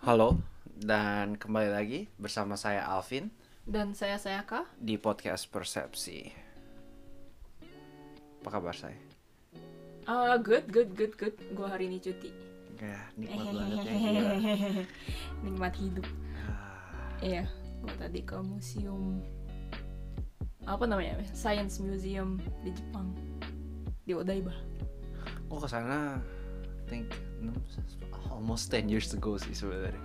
Halo, dan kembali lagi bersama saya Alvin Dan saya Sayaka. di podcast Persepsi. Apa kabar saya? Ah, good, good, good, good. Gue hari ini cuti. Ya, nikmat banget ya. Nikmat hidup. Ah, Iya, gue tadi ke museum apa namanya? Science Museum di Jepang di Odaiba. Gue ke sana, think almost 10 years ago sih sebenarnya.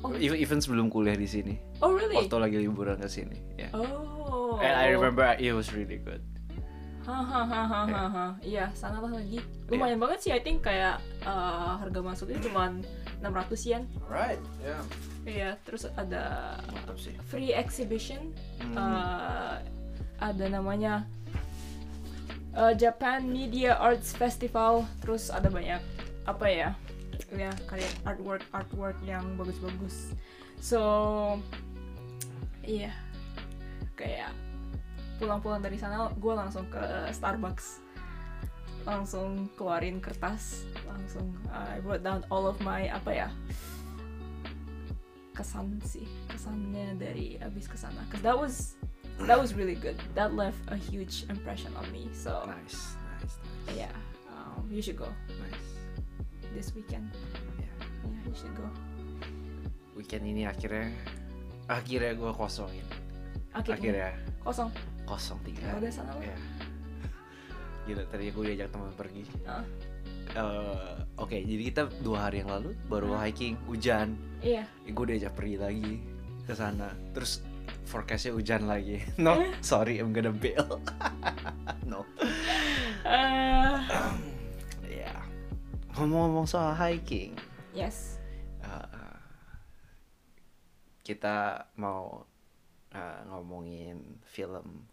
Oh. Even, even sebelum kuliah di sini, Oh really? waktu lagi liburan ke sini. ya. Oh. And I remember it was really good. Hahaha. Iya, sana lah lagi. Lumayan banget sih, I think kayak eh, harga masuknya cuma 600 yen. Right, yeah. Iya, terus ada free exhibition Hmm. uh, ada namanya uh, Japan Media Arts Festival terus ada banyak apa ya ya karya artwork artwork yang bagus-bagus. So iya. Kayak pulang-pulang dari sana gue langsung ke Starbucks. Langsung keluarin kertas langsung I wrote down all of my apa ya kesan sih kesannya dari abis ke sana cause that was that was really good. That left a huge impression on me so Nice, nice, nice. yeah um, you should go. Nice. This weekend Yeah. yeah you should go Weekend ini akhirnya, akhirnya gue kosongin. akhirnya, Akhirnya kosong kosong tiga udah sana Ya. Gila tadi gue diajak teman pergi. Ah. Eh, Oke, jadi kita dua hari yang lalu baru Ah. hiking hujan. iya gue diajak pergi lagi ke sana. Terus forecastnya hujan lagi. No, sorry, I'm gonna bail. no. Eh, Ya. Ngomong-ngomong soal hiking, yes eh, kita mau eh, ngomongin film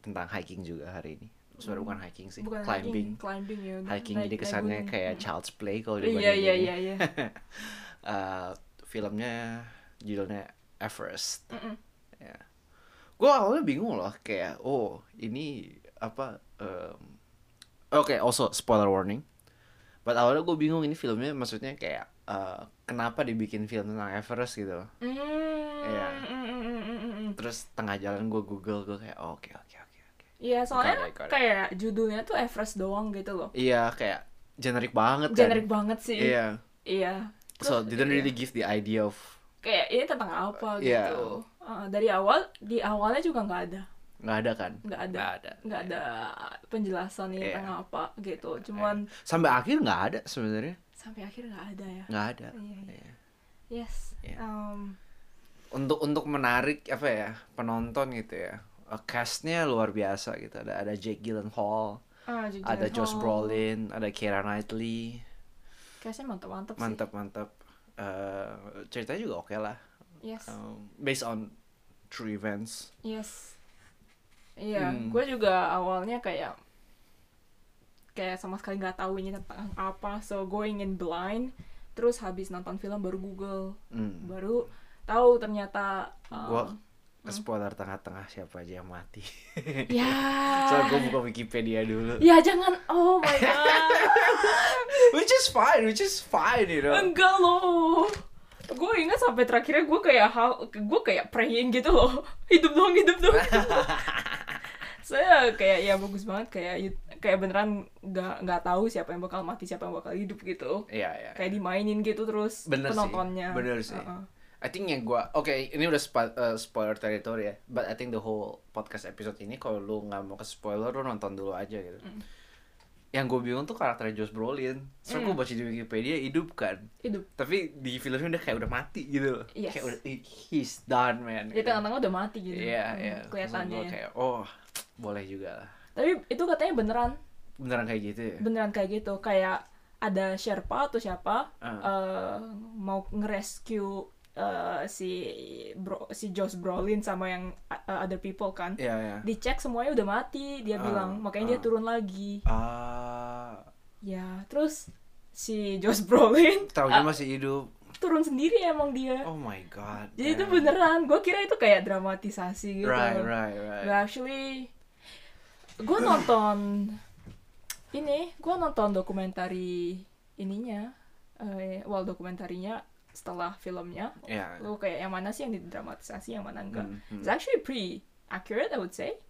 tentang hiking juga hari ini. Sebenarnya bukan hiking sih, bukan climbing. hiking climbing ya hiking Naik- jadi naik kesannya gunung. kayak Hmm. child's play kalau iya dibandingin iya iya iya Eh, filmnya judulnya Everest Mm-mm. ya gue awalnya bingung loh kayak oh ini apa em, oke also spoiler warning but awalnya gue bingung ini filmnya maksudnya kayak eh, kenapa dibikin film tentang Everest gitu Mm, Iya. mm, mm, mm, mm, mm, mm. terus tengah jalan gue google gue kayak oh, oke oke oke oke Iya, soalnya Got it, got it. kayak judulnya tuh Everest doang gitu loh. iya kayak generik banget kan Generik banget sih. iya Iya. so Terus, didn't iya. really give the idea of kayak ini tentang apa Iya. gitu. Uh, dari awal di awalnya juga nggak ada, nggak ada kan nggak ada, nggak ada nggak ada penjelasan ini Iya. tentang apa gitu. Cuman sampai akhir nggak ada sebenarnya sampai akhir nggak ada ya. nggak ada Iya, iya. Iya. Yes. Iya. Um, untuk untuk menarik apa ya penonton gitu ya uh, castnya luar biasa gitu ada ada Jake Gyllenhaal ah, Jake ada Josh Gyllenhaal. Brolin ada Keira Knightley Kayaknya mantap-mantap sih. mantap mantap Eh, ceritanya juga oke lah Yes. Um, based on true events Yes. Iya, Hmm. gue juga awalnya kayak kayak sama sekali nggak tahu ini tentang apa, so going in blind. Terus habis nonton film baru Google, hmm. baru tahu ternyata. uh, Gua- spoiler tengah-tengah siapa aja yang mati ya. so gue buka Wikipedia dulu Ya jangan, oh my god, which is fine which is fine you know enggak loh. Gue ingat sampai terakhirnya gue kayak hal, gue kayak praying gitu loh, hidup dong, hidup dong. Saya kayak ya bagus banget kayak kayak beneran nggak nggak tahu siapa yang bakal mati siapa yang bakal hidup gitu Iya, iya. kayak dimainin gitu terus Bener sih, penontonnya bener sih. Uh-uh. I think yang gua oke ini udah spa- uh, spoiler territory ya, but I think the whole podcast episode ini kalau lu nggak mau ke spoiler lu nonton dulu aja gitu. Mm. Yang gue bingung tuh karakter Josh Brolin. So gue Mm. baca di Wikipedia hidup kan, hidup tapi di filmnya udah kayak udah mati gitu. loh. Yes. Kayak udah he's done man. dia tengah-tengah udah mati gitu Iya iya. Terus kelihatannya ya. kayak oh boleh juga lah. tapi itu katanya beneran Beneran kayak gitu ya. beneran kayak gitu kayak ada Sherpa atau siapa Ah. eh, mau ngerescue eh, si bro si Josh Brolin sama yang uh, other people kan Iya iya. dicek semuanya udah mati dia Ah, bilang makanya dia ah. turun lagi Ah, ya terus si Josh Brolin tahunya ah, masih hidup. turun sendiri emang dia Oh my god. jadi itu man. beneran gue kira itu kayak dramatisasi gitu Right right right. But actually gue nonton ini gue nonton dokumentari ininya eh well dokumentarinya setelah filmnya. Ya lo kayak yang mana sih yang didramatisasi yang mana enggak? Hmm, hmm. it's actually pretty accurate I would say.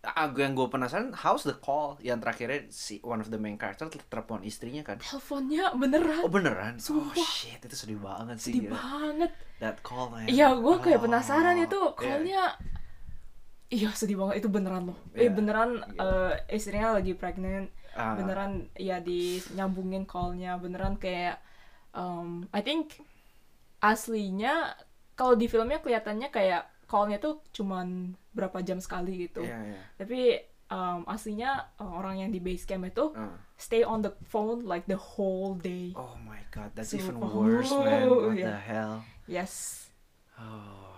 Ah, yang gue penasaran how's the call yang terakhirnya si one of the main character telepon istrinya kan? Teleponnya beneran. Oh beneran? Sumpah. oh shit itu sedih banget sih sedih gila. banget. That call man. Iya, gue kayak Oh, penasaran itu yeah. Iya sedih banget itu beneran loh. Eh Iya, beneran gila. eh, istrinya lagi pregnant, Ah. beneran ya di nyambungin callnya, beneran kayak um, I think aslinya kalau di filmnya kelihatannya kayak callnya tuh cuman berapa jam sekali gitu. Iya, iya. Tapi um, aslinya uh, orang yang di base camp itu Ah. stay on the phone like the whole day. Oh my god, that's So- even worse, man. Oh, What yeah. the hell? Yes. Oh,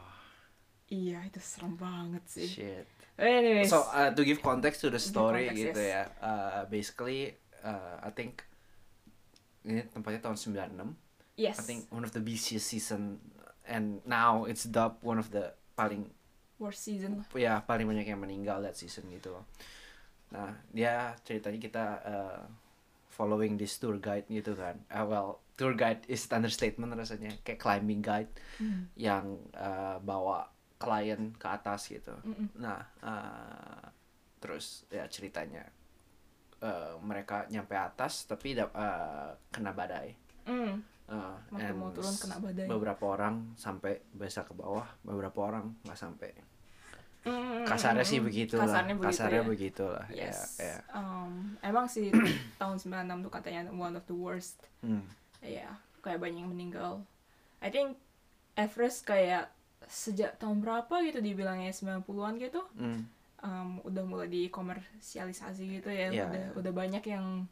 Iya itu serem banget sih. shit. Anyways. So, uh, to give context to the story context, gitu yes. ya. Uh, basically, uh, I think ini tempatnya tahun 96. yes. I think one of the busiest season and now it's dubbed one of the paling worst season ya paling banyak yang meninggal that season gitu. Nah, dia ceritanya kita uh, following this tour guide gitu kan. Uh, well, tour guide is understatement rasanya, kayak climbing guide yang uh, bawa klien ke atas gitu. Mm-mm. Nah, uh, terus ya ceritanya uh, mereka nyampe atas tapi uh, kena badai. Mm. Uh, Waktu mau turun kena badai. Beberapa orang sampai bisa ke bawah, beberapa orang nggak sampai. Mm, Kasarnya mm, sih mm. begitu Kasarnya lah. begitu Kasarnya ya. begitu lah. Yes. Ya, ya. Um, emang sih tahun 96 tuh katanya one of the worst. Hmm. Iya, kayak banyak yang meninggal. I think Everest kayak sejak tahun berapa gitu dibilangnya 90-an gitu. Hmm. um, udah mulai dikomersialisasi gitu ya. Iya, udah iya. udah banyak yang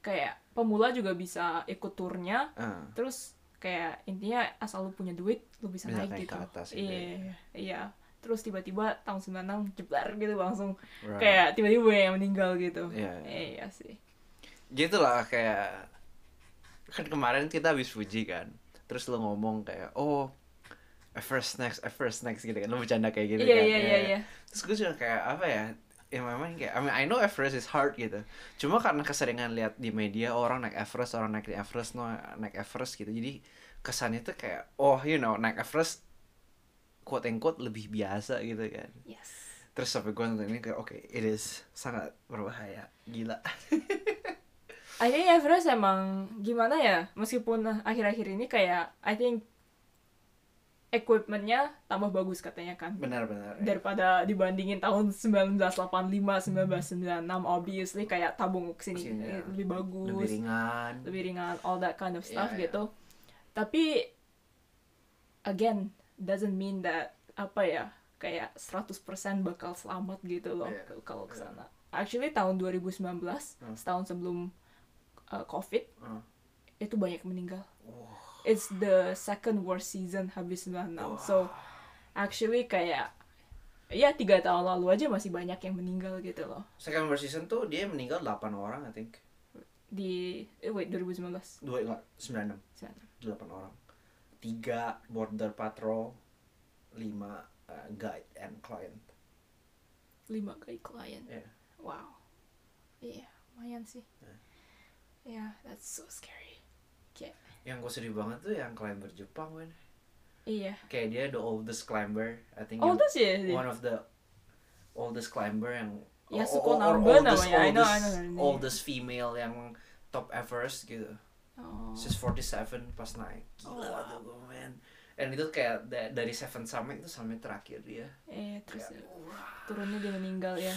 kayak pemula juga bisa ikut turnya. Ah. Terus kayak intinya asal lu punya duit lu bisa, Bisa naik, naik gitu. ke atas gitu iya, iya. Terus tiba-tiba tahun 96 jeblar gitu langsung Right. kayak tiba-tiba yang meninggal gitu. Iya, iya. Iya sih. gitu lah kayak kan kemarin kita habis Fuji kan terus lo ngomong kayak oh Everest next Everest next gitu kan. Lo bercanda kayak gitu Iya kan. iya iya Ya. iya. terus gue juga kayak apa ya ya memang kayak I mean I know Everest is hard gitu. Cuma karena keseringan lihat di media orang naik Everest orang naik di Everest no naik Everest gitu. Jadi kesannya tuh kayak oh you know naik Everest quote unquote lebih biasa gitu kan. Yes. terus sampai gue nonton ini kayak oke it is sangat berbahaya. Gila. I think Everest emang gimana ya meskipun akhir-akhir ini kayak I think equipmentnya tambah bagus katanya kan benar-benar daripada dibandingin tahun 1985 1996 obviously kayak tabung ke sini Ke sini, ya. eh, lebih bagus lebih ringan lebih ringan all that kind of stuff Iya, iya. gitu tapi again doesn't mean that apa ya kayak 100% bakal selamat gitu loh Iya, ke- kalau iya. ke sana actually tahun 2019 Hmm. setahun sebelum uh, covid Hmm. itu banyak meninggal Wah. It's the second worst season habis 96 so actually kayak ya tiga tahun lalu aja masih banyak yang meninggal gitu loh. Second worst season tuh dia meninggal 8 orang I think. Di eh, wait 2019 dua enggak sembilan enam. 96. delapan orang. Tiga border patrol lima uh, guide and client. Lima kali klien ya wow. Iya lumayan sih. Ya. yeah that's so scary yang gue sedih banget tuh yang climber Jepang men iya kayak dia the oldest climber I think oh itu sih dia. one of the oldest climber yang Yasuko or- or Namba oldest- namanya, I know, I oldest- know her name. oldest female yang top Everest gitu oh. She's 47 pas naik Oh, Gila wow. tuh man And itu kayak da- dari Seven Summit itu sampai terakhir dia eh terus Kayak, wah. turunnya dia meninggal ya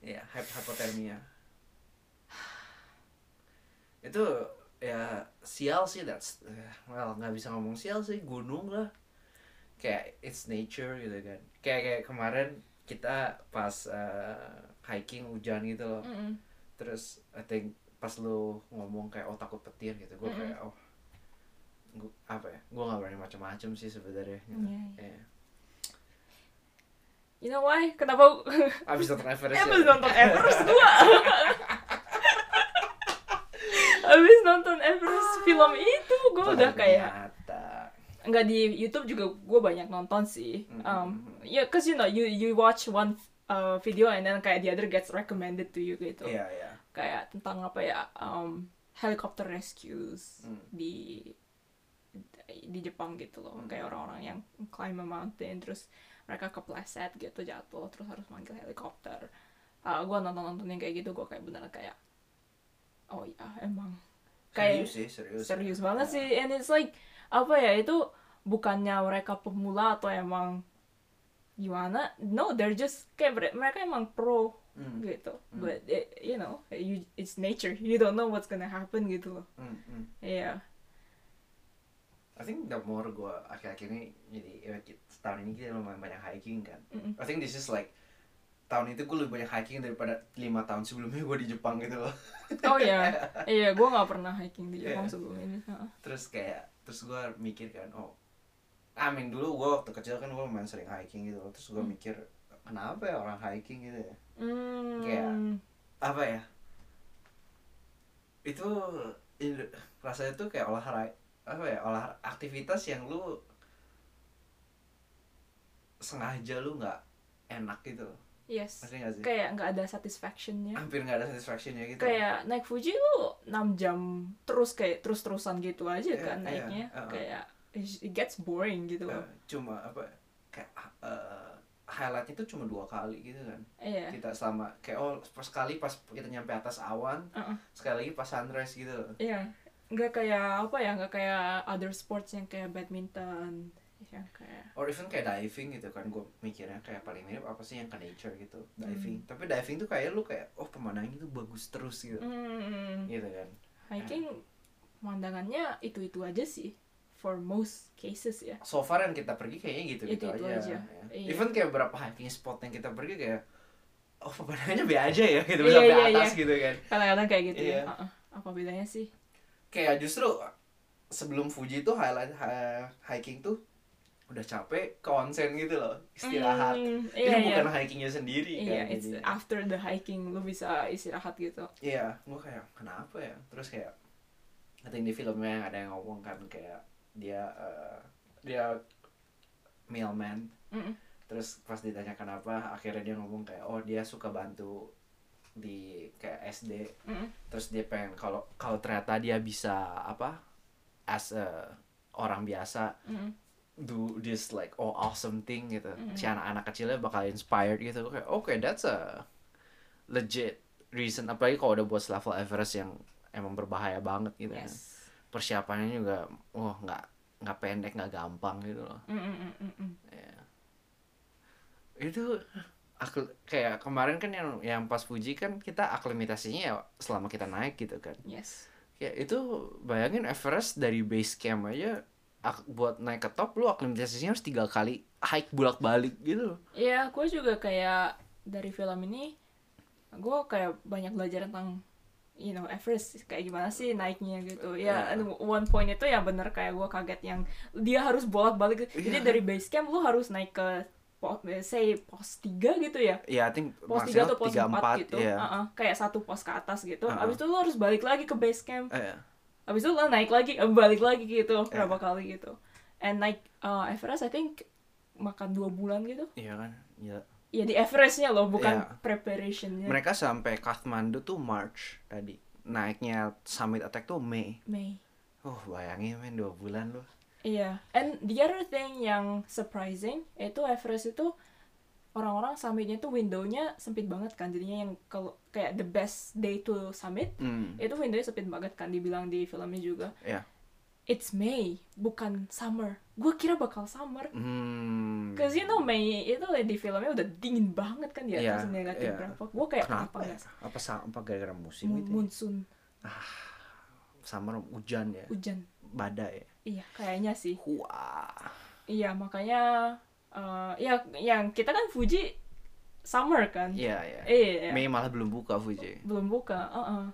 Ya, hyp- hypothermia Itu ya sial sih that's well nggak bisa ngomong sial sih gunung lah kayak it's nature gitu kan kayak kayak kemarin kita pas eh, hiking hujan gitu loh Mm-mm. terus I think pas lu ngomong kayak oh takut petir gitu gue Mm-mm. kayak oh gua, apa ya gue nggak berani macam-macam sih sebenarnya gitu. Iya, iya. Iya. you know why kenapa abis nonton Everest Abis ya? nonton Everest gua Abis nonton Everest film itu. Gue udah kayak nggak di YouTube juga gue banyak nonton sih. Um, ya, cause you know you you watch one uh, video and then kayak the other gets recommended to you gitu. iya iya. Kayak tentang apa ya um, helicopter rescues Hmm. di di Jepang gitu loh. Kayak orang-orang yang climb a mountain terus mereka kepleset gitu jatuh terus harus manggil helikopter. Ah, gue nonton nonton yang kayak gitu gue kayak beneran kayak oh ya emang kayak serius sih serius. serius banget sih. And it's like apa ya itu bukannya mereka pemula atau emang gimana? No they're just kayak mere- mereka emang pro Hmm. gitu. But it, you know you, it's nature. You don't know what's gonna happen gitu loh. Hmm, hmm. iya I think the more gue akhir-akhir ini jadi ya, ki- tahun ini kita lumayan banyak hiking kan. Mm-mm. I think this is like tahun itu gue lebih banyak hiking daripada lima tahun sebelumnya gue di Jepang gitu loh. oh iya iya gue nggak pernah hiking di Jepang Iya. sebelum ini. Terus kayak terus gue mikir kan, oh, I mean dulu gue waktu kecil kan gue lumayan sering hiking gitu loh. Terus gue Hmm. mikir kenapa ya orang hiking gitu ya? Hmm. Kayak apa ya? Itu rasanya tuh kayak olahraga apa ya olah aktivitas yang lu sengaja lu nggak enak gitu loh. Yes. Ngerti nggak sih? kayak nggak ada satisfactionnya. Hampir nggak ada satisfactionnya gitu. Kayak naik Fuji lu 6 jam terus kayak terus-terusan gitu aja Iya, kan iya, naiknya. uh-uh. kayak it gets boring gitu loh. Cuma apa kayak eh, highlightnya tuh cuma dua kali gitu kan. Iya. Kita selama kayak oh pas sekali pas kita nyampe atas awan Uh-uh. sekali lagi pas sunrise gitu. Iya. Nggak kayak apa ya nggak kayak other sports yang kayak badminton yang kayak or even kayak diving gitu kan gue mikirnya kayak paling mirip apa sih yang ke nature gitu Hmm. diving tapi diving tuh kayak lu kayak oh pemandangannya tuh bagus terus gitu hmm, gitu kan hiking pemandangannya itu itu aja sih for most cases ya so far yang kita pergi kayaknya gitu gitu Itu-itu aja, aja. ya. Iya. even kayak beberapa hiking spot yang kita pergi kayak oh pemandangannya be aja ya gitu Iya, sampai iya, atas iya. gitu kan kadang-kadang kayak gitu Iya. ya Uh-uh. apa bedanya sih kayak justru sebelum Fuji tuh highlight hi- hiking tuh udah capek ke onsen gitu loh istirahat ini iya, bukan iya. hikingnya sendiri Iya, kan it's after the hiking lu bisa istirahat gitu. iya gue kayak kenapa ya terus kayak I think di filmnya ada yang ngomong kan kayak dia eh, dia mailman Mm-mm. terus pas ditanya kenapa akhirnya dia ngomong kayak oh dia suka bantu di kayak SD Mm-mm. terus dia pengen kalau kalau ternyata dia bisa apa as a orang biasa Mm-mm. Do this like oh awesome thing gitu Mm. si anak-anak kecilnya bakal inspired gitu kayak oke that's a legit reason apalagi kalau udah buat level Everest yang emang berbahaya banget gitu kan. Yes. persiapannya juga wah nggak nggak pendek nggak gampang gitu loh. Ya. itu aku kayak kemarin kan yang yang pas Fuji kan kita aklimatasinya ya selama kita naik gitu kan Yes. ya itu bayangin Everest dari base camp aja buat naik ke top lu aklimatasinya harus tiga kali hike bolak balik gitu loh. Iya, gue juga kayak dari film ini, gue kayak banyak belajar tentang you know Everest kayak gimana sih naiknya gitu. Ya Iya. and one point itu ya bener kayak gue kaget yang dia harus bolak balik jadi Iya. dari base camp lu harus naik ke po- say pos 3 gitu ya? Ya I think pos 3 maksimal atau pos 4 tiga empat gitu. ya Uh-uh, kayak satu pos ke atas gitu. Uh-uh. abis itu lu harus balik lagi ke base camp. Eh, abis itu lo naik lagi eh, balik lagi gitu Iya. berapa kali gitu. And naik uh, Everest I think makan dua bulan gitu. Iya kan? Ya ya di Everestnya loh bukan Iya. preparationnya. Mereka sampai Kathmandu tuh March tadi. Naiknya summit attack tuh Mei Mei oh bayangin men dua bulan loh. Iya. And the other thing yang surprising itu Everest itu orang-orang summitnya tuh windownya sempit banget kan. Jadinya yang kalau kayak the best day to summit hmm. itu windownya sempit banget kan dibilang di filmnya juga. Ya. It's May bukan summer. Gue kira bakal summer. Hmm. Cause you know Mei itu di filmnya udah dingin banget kan di atas Iya, negatif iya. berapa. Gue kayak kenapa kenapa ya? apa apa gara-gara musim Moon- gitu ya? monsoon. Summer hujan ya? Hujan. Badai iya kayaknya sih. Wah. Iya makanya eh ya yang kita kan Fuji summer kan? Iya iya. Iya Mei malah belum buka Fuji. Belum buka uh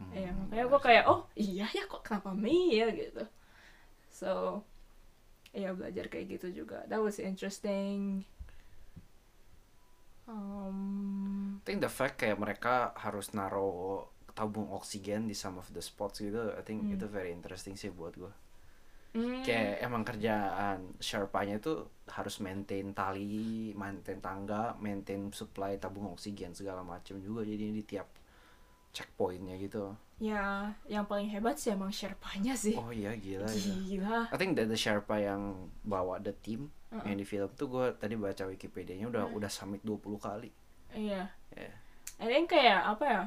Hmm, iya makanya gue kayak oh iya ya kok kenapa Mei ya? Gitu. So iya belajar kayak gitu juga. That was interesting. Um, I think the fact kayak mereka harus naruh tabung oksigen di some of the spots gitu I think Hmm. itu very interesting sih buat gue mm, kayak emang kerjaan Sherpanya itu harus maintain tali, maintain tangga, maintain supply tabung oksigen segala macam juga jadi di tiap checkpointnya gitu. ya yang paling hebat sih emang Sherpanya sih Oh iya gila ya. gila I think the, the Sherpa yang bawa the team yang di film tuh gue tadi baca Wikipedia-nya udah udah summit 20 kali. iya Ya. I think kayak apa ya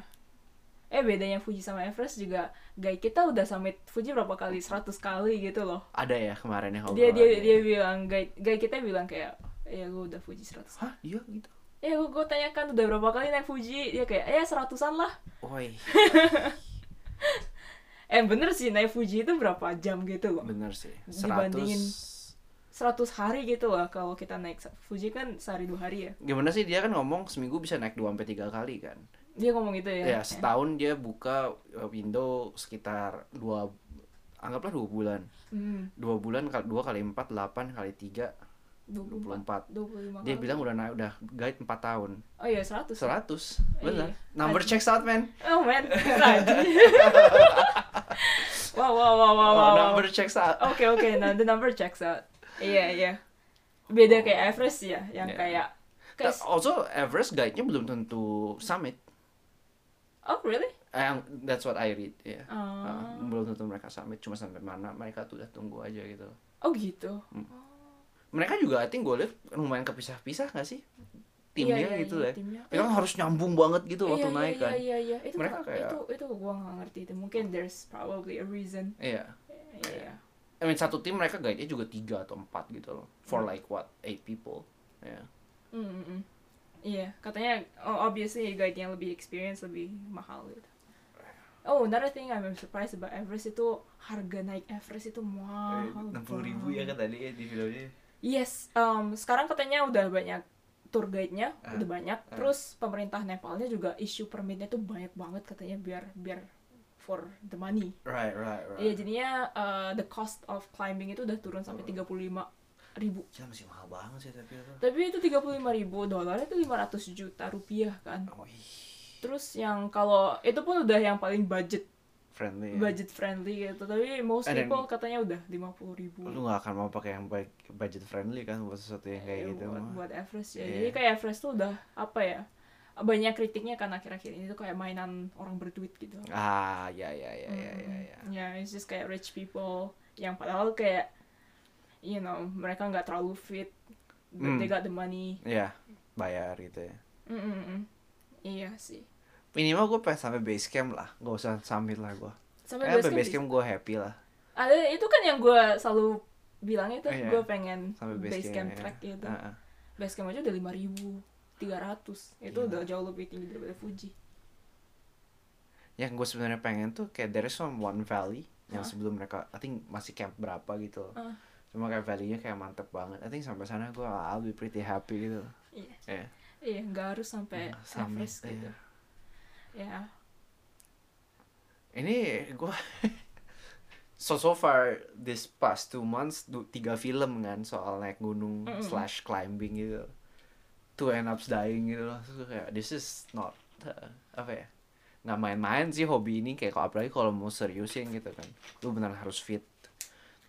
eh bedanya Fuji sama Everest juga guide kita udah summit Fuji berapa kali? 100 kali gitu loh. Ada ya kemarin yang dia dia dia bilang guide guide kita bilang kayak ya gue udah Fuji 100 Hah? Iya gitu. ya gue gue tanyakan udah berapa kali naik Fuji? Dia kayak ya seratusan lah. Woi, eh bener sih naik Fuji itu berapa jam gitu loh. Bener sih. Dibandingin 100 100 hari gitu lah kalau kita naik Fuji kan sehari dua hari ya. Gimana sih dia kan ngomong seminggu bisa naik 2 sampai 3 kali kan. Dia ngomong gitu ya Ya, setahun dia buka uh, window sekitar dua anggaplah dua bulan. hmm, Dua bulan kali dua kali empat delapan kali tiga 24 24. 25 Dia bilang udah naik udah guide 4 tahun. oh iya 100 100. Benar. Iya. Number Anjing. checks out, man. oh man rajin wow wow wow wow Oh, wow, wow. number checks out. Oke oke, nah the number checks out. Iya iya. Beda kayak Everest ya, yang Iya. kayak Also, Everest guide-nya belum tentu summit. Oh really? Eh, that's what I read, ya. Oh. Uh, belum tentu mereka summit, cuma sampai mana mereka tuh udah tunggu aja gitu. Oh gitu. Mereka juga, I think gue liat lumayan kepisah-pisah gak sih? Timnya Iya, iya, gitu iya, lah. timnya. Mereka harus nyambung banget gitu waktu iya, naik iya, kan. Iya iya itu Mereka kayak- itu itu gua nggak ngerti itu. Mungkin there's probably a reason. Iya. Iya. I mean, satu tim mereka guide-nya juga tiga atau empat gitu loh. For Hmm. like what, eight people. Ya. Mm, mm, mm. Iya, katanya oh, obviously guide yang lebih experience lebih mahal gitu. Oh, another thing I'm surprised about Everest itu harga naik Everest itu mahal. banget. kan tadi di videonya. Yes, um, sekarang katanya udah banyak tour guide-nya, Ah, udah banyak. ah. Terus pemerintah Nepalnya juga issue permitnya tuh banyak banget katanya biar biar for the money. Right, right, right. Iya, jadinya uh, the cost of climbing itu udah turun sampai 35 ribu. Gila, masih mahal banget sih tapi itu. Tapi itu 35 ribu dolar itu 500 juta rupiah kan. Oh, ih, Terus yang kalau itu pun udah yang paling budget friendly. ya. budget friendly gitu. Tapi most And then- people katanya udah 50 ribu. Lu gak akan mau pakai yang budget friendly kan buat sesuatu yang kayak Eh, gitu. buat, mah. buat Everest ya. Iya. Jadi kayak Everest tuh udah apa ya? Banyak kritiknya kan akhir-akhir ini tuh kayak mainan orang berduit gitu. Ah, ya ya ya ya ya Mm, ya. Ya, it's just kayak rich people yang padahal kayak you know, mereka nggak terlalu fit. But Hmm. they got the money. Iya, bayar gitu ya. Mm, mm, mm. Iya sih. Minimal gue pengen sampai base camp lah, gak usah summit lah gue. Sampai base camp base camp gue happy lah. Ada itu kan yang gue selalu bilang itu, Iya. gue pengen Sampai base, base, camp ya. track gitu. Ah, ah. Base camp aja udah lima ribu tiga ratus itu Gila. udah jauh lebih tinggi daripada Fuji. Yang gue sebenarnya pengen tuh kayak there is some one valley yang Hah? sebelum mereka, I think masih camp berapa gitu. loh. Cuma kayak valley-nya kayak mantep banget. I think sampai sana gue I'll be pretty happy gitu. Iya. Iya. Iya, nggak harus sampai Nggak summit, Everest gitu. iya. Ya. Ini gue so so far this past two months du, tiga film kan soal naik gunung Mm-mm. slash climbing gitu. Two end up dying gitu loh. Gue kayak this is not uh, apa ya? nggak main-main sih hobi ini kayak kalau apalagi kalau mau seriusin gitu kan. Lu benar harus fit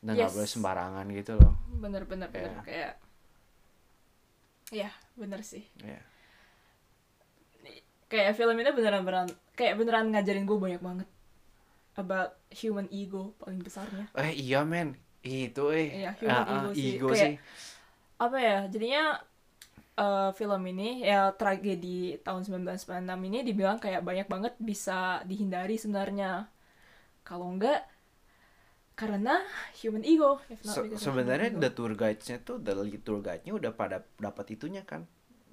dan nggak Yes. boleh sembarangan gitu loh. Bener-bener bener Iya. kayak. Ya, bener sih. Iya. Kayak film ini beneran-beneran kayak beneran ngajarin gue banyak banget about human ego paling besarnya. Eh iya men, itu eh. Iya, human ah, ego sih. ego Kayak- sih. apa ya jadinya eh, film ini ya tragedi tahun 1996 ini dibilang kayak banyak banget bisa dihindari sebenarnya kalau enggak karena human ego if not of sebenarnya the tour guides-nya tuh the lead tour guide-nya udah pada dapat itunya kan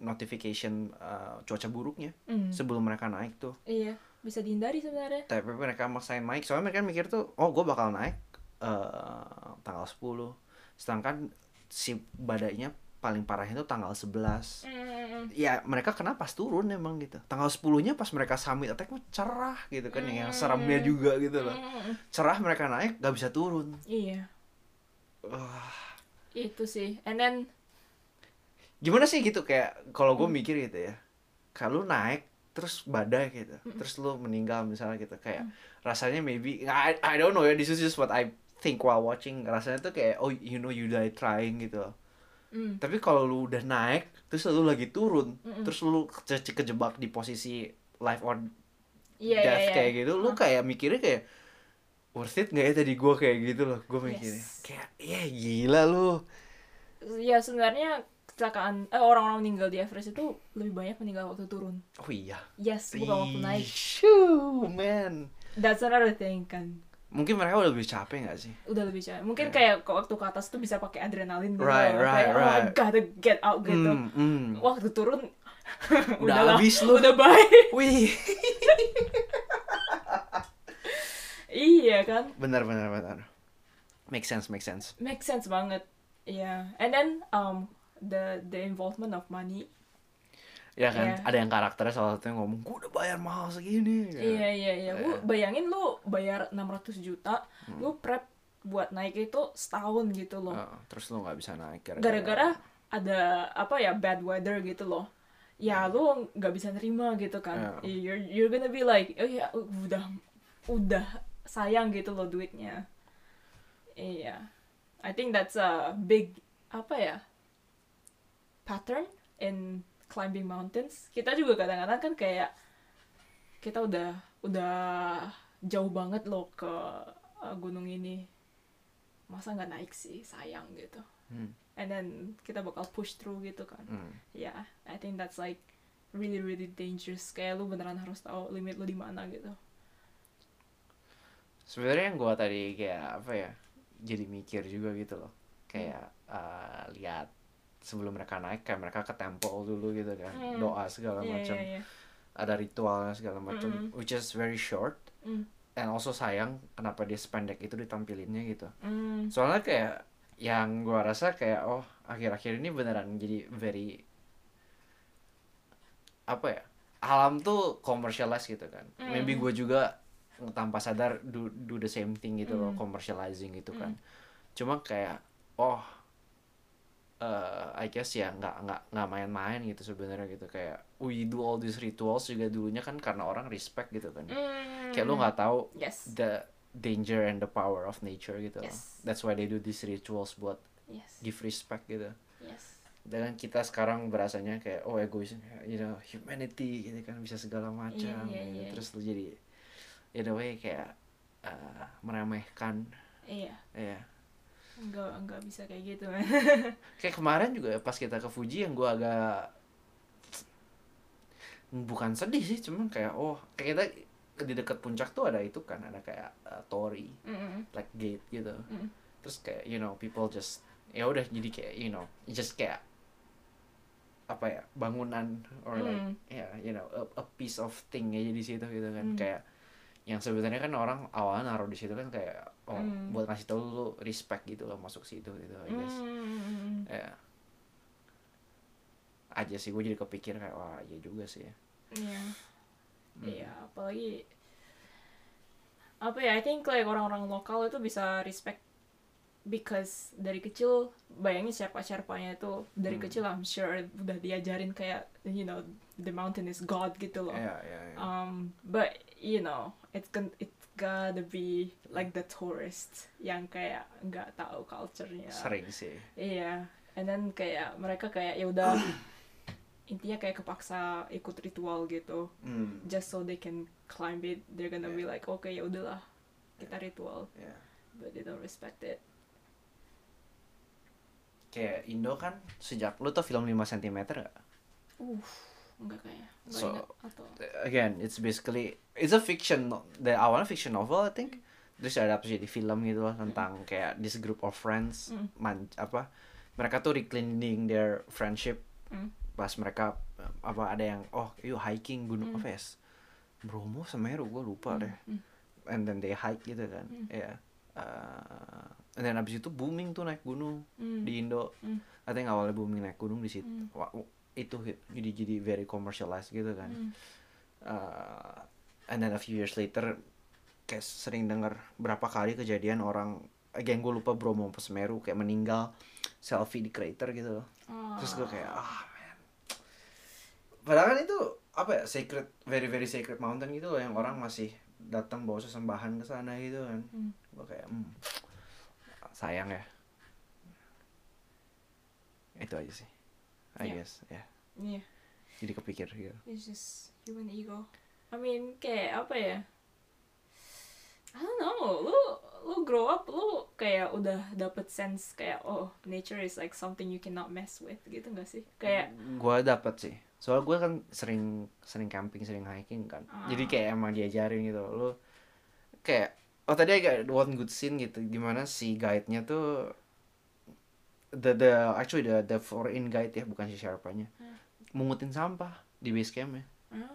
notification uh, cuaca buruknya Hmm, sebelum mereka naik tuh. Iya bisa dihindari sebenarnya. Tapi mereka maksain naik soalnya mereka mikir tuh oh gue bakal naik uh, tanggal 10 sedangkan si badainya paling parahnya tuh tanggal 11 Hmm, ya mereka kena pas turun emang gitu. Tanggal 10 nya pas mereka summit attack cerah gitu kan yang Hmm. seremnya juga gitu loh. Hmm, cerah mereka naik gak bisa turun. Iya. Wah. itu sih. And then gimana sih gitu? Kayak kalau gue mikir gitu ya. Kalau naik terus badai gitu. Terus lu meninggal misalnya gitu. Kayak rasanya maybe I, I don't know ya. This is just what I think while watching. Rasanya tuh kayak oh you know you die trying gitu hmm, tapi kalau lu udah naik terus lu lagi turun Mm-mm. terus lu ke- kejebak di posisi life or Iya, iya, death iya. kayak gitu lu kayak mikirnya kayak worth it nggak ya tadi gue kayak gitu loh gue mikirnya. Yes. kayak ya gila lu. Ya sebenarnya kecelakaan eh, orang-orang meninggal di Everest itu lebih banyak meninggal waktu turun. Oh iya. Yes bukan waktu naik. Shoo, man. That's another thing kan mungkin mereka udah lebih capek nggak sih? Udah lebih capek. Mungkin kayak kok waktu ke atas tuh bisa pakai adrenalin gitu. Right, loh. right, kayak, oh right. gotta get out gitu. Hmm, hmm. waktu turun Udah udahlah, habis lu. udah bye. Wih. Iya kan? Benar benar benar. Make sense make sense. Make sense banget. Iya. And then um the the involvement of money ya kan Iya. ada yang karakternya salah satunya ngomong gue udah bayar mahal segini Iya iya iya. Lu Iya. bayangin lu bayar 600 juta, Hmm. lu prep buat naik itu setahun gitu loh. Heeh, terus lu nggak bisa naik Gara-gara ada apa ya bad weather gitu loh. Ya lu nggak bisa nerima gitu kan. Iya. You're you're gonna be like, oh ya udah udah sayang gitu loh duitnya. Iya. I think that's a big apa ya pattern in climbing mountains. Kita juga kadang-kadang kan kayak kita udah udah jauh banget loh ke uh, gunung ini. Masa nggak naik sih, sayang gitu. Hmm. And then kita bakal push through gitu kan. Hmm. Ya, I think that's like really really dangerous. Kayak lu beneran harus tahu limit lu di mana gitu. sebenarnya yang gua tadi kayak apa ya jadi mikir juga gitu loh kayak eh, lihat sebelum mereka naik kayak mereka ke temple dulu gitu kan Hmm. doa segala Iya macam iya iya. ada ritualnya segala macam Mm-mm. which is very short Mm. and also sayang kenapa dia sependek itu ditampilinnya gitu Mm. soalnya kayak yang gua rasa kayak oh akhir-akhir ini beneran jadi very apa ya alam tuh commercialize gitu kan Mm. maybe gue juga tanpa sadar do, do the same thing gitu loh Mm. commercializing gitu kan cuma kayak oh eh I guess ya nggak nggak nggak main-main gitu sebenarnya gitu kayak we do all these rituals juga dulunya kan karena orang respect gitu kan Mm. kayak lu nggak tahu Yes. the danger and the power of nature gitu loh. Yes. That's why they do these rituals buat Yes. give respect gitu. Yes. Dan kita sekarang berasanya kayak oh egois, you know, humanity gitu kan bisa segala macam. iya, gitu. iya. Terus lu jadi in a way kayak uh, meremehkan Iya. ya. Enggak enggak bisa kayak gitu man. Kayak kemarin juga pas kita ke Fuji yang gua agak bukan sedih sih, cuman kayak oh kayak kita di dekat puncak tuh ada itu kan ada kayak uh, torii Mm-mm. like gate gitu Mm. terus kayak you know people just ya udah jadi kayak you know just kayak apa ya bangunan or like Mm. ya you know a, a piece of thing aja di situ gitu kan Mm. kayak yang sebenarnya kan orang awalnya naruh di situ kan kayak oh Mm. buat ngasih tau lu respect gitu loh masuk situ gitu I guess Mm. ya aja sih gue jadi kepikir kayak wah iya juga sih ya Iya. Hmm. Iya, apalagi apa ya? I think like orang-orang lokal itu bisa respect because dari kecil bayangin siapa-siapanya itu dari Hmm. kecil I'm sure udah diajarin kayak you know the mountain is God gitu loh. ya ya ya. Um, but you know, it's gon it's gotta be like the tourist yang kayak nggak tahu culture-nya. sering sih Iya, and then kayak mereka kayak ya udah intinya kayak kepaksa ikut ritual gitu, hmm. just so they can climb it. They're gonna be like, oke ya udahlah, kita ritual, ya. but they don't respect it. kayak Indo kan sejak lu tau film 5 cm gak? Uh, enggak kayak, enggak So- ingat atau. again it's basically it's a fiction the awalnya fiction novel I think terus ada jadi film gitu loh tentang kayak this group of friends Mm. man apa mereka tuh reclining their friendship Mm. pas mereka apa ada yang oh yuk hiking gunung Mm. apa ya Bromo Semeru gue lupa deh Mm. and then they hike gitu kan Mm. ya Eh, and then abis itu booming tuh naik gunung Mm. di Indo Mm. I think awalnya booming naik gunung di situ Mm. Itu jadi jadi very commercialized gitu kan. Mm. uh, and then a few years later kayak sering denger berapa kali kejadian orang again gue lupa Bromo apa Semeru kayak meninggal selfie di crater gitu loh. Terus gue kayak ah man. Padahal kan itu apa ya sacred very very sacred mountain gitu loh yang orang masih datang bawa sesembahan ke sana gitu kan. Hmm. gue kayak hmm, sayang ya. Itu aja sih I Yeah. guess ya Iya, jadi kepikir gitu it's just human ego. I mean kayak apa ya I don't know lu lu grow up lu kayak udah dapet sense kayak oh nature is like something you cannot mess with gitu gak sih kayak Gua dapet sih. Soalnya gue kan sering sering camping, sering hiking kan. Jadi kayak emang diajarin gitu. Lu kayak oh tadi kayak one good scene gitu gimana si guide-nya tuh the the actually the the foreign guide ya bukan si Sherpa-nya. Mungutin sampah di base camp-nya. ah,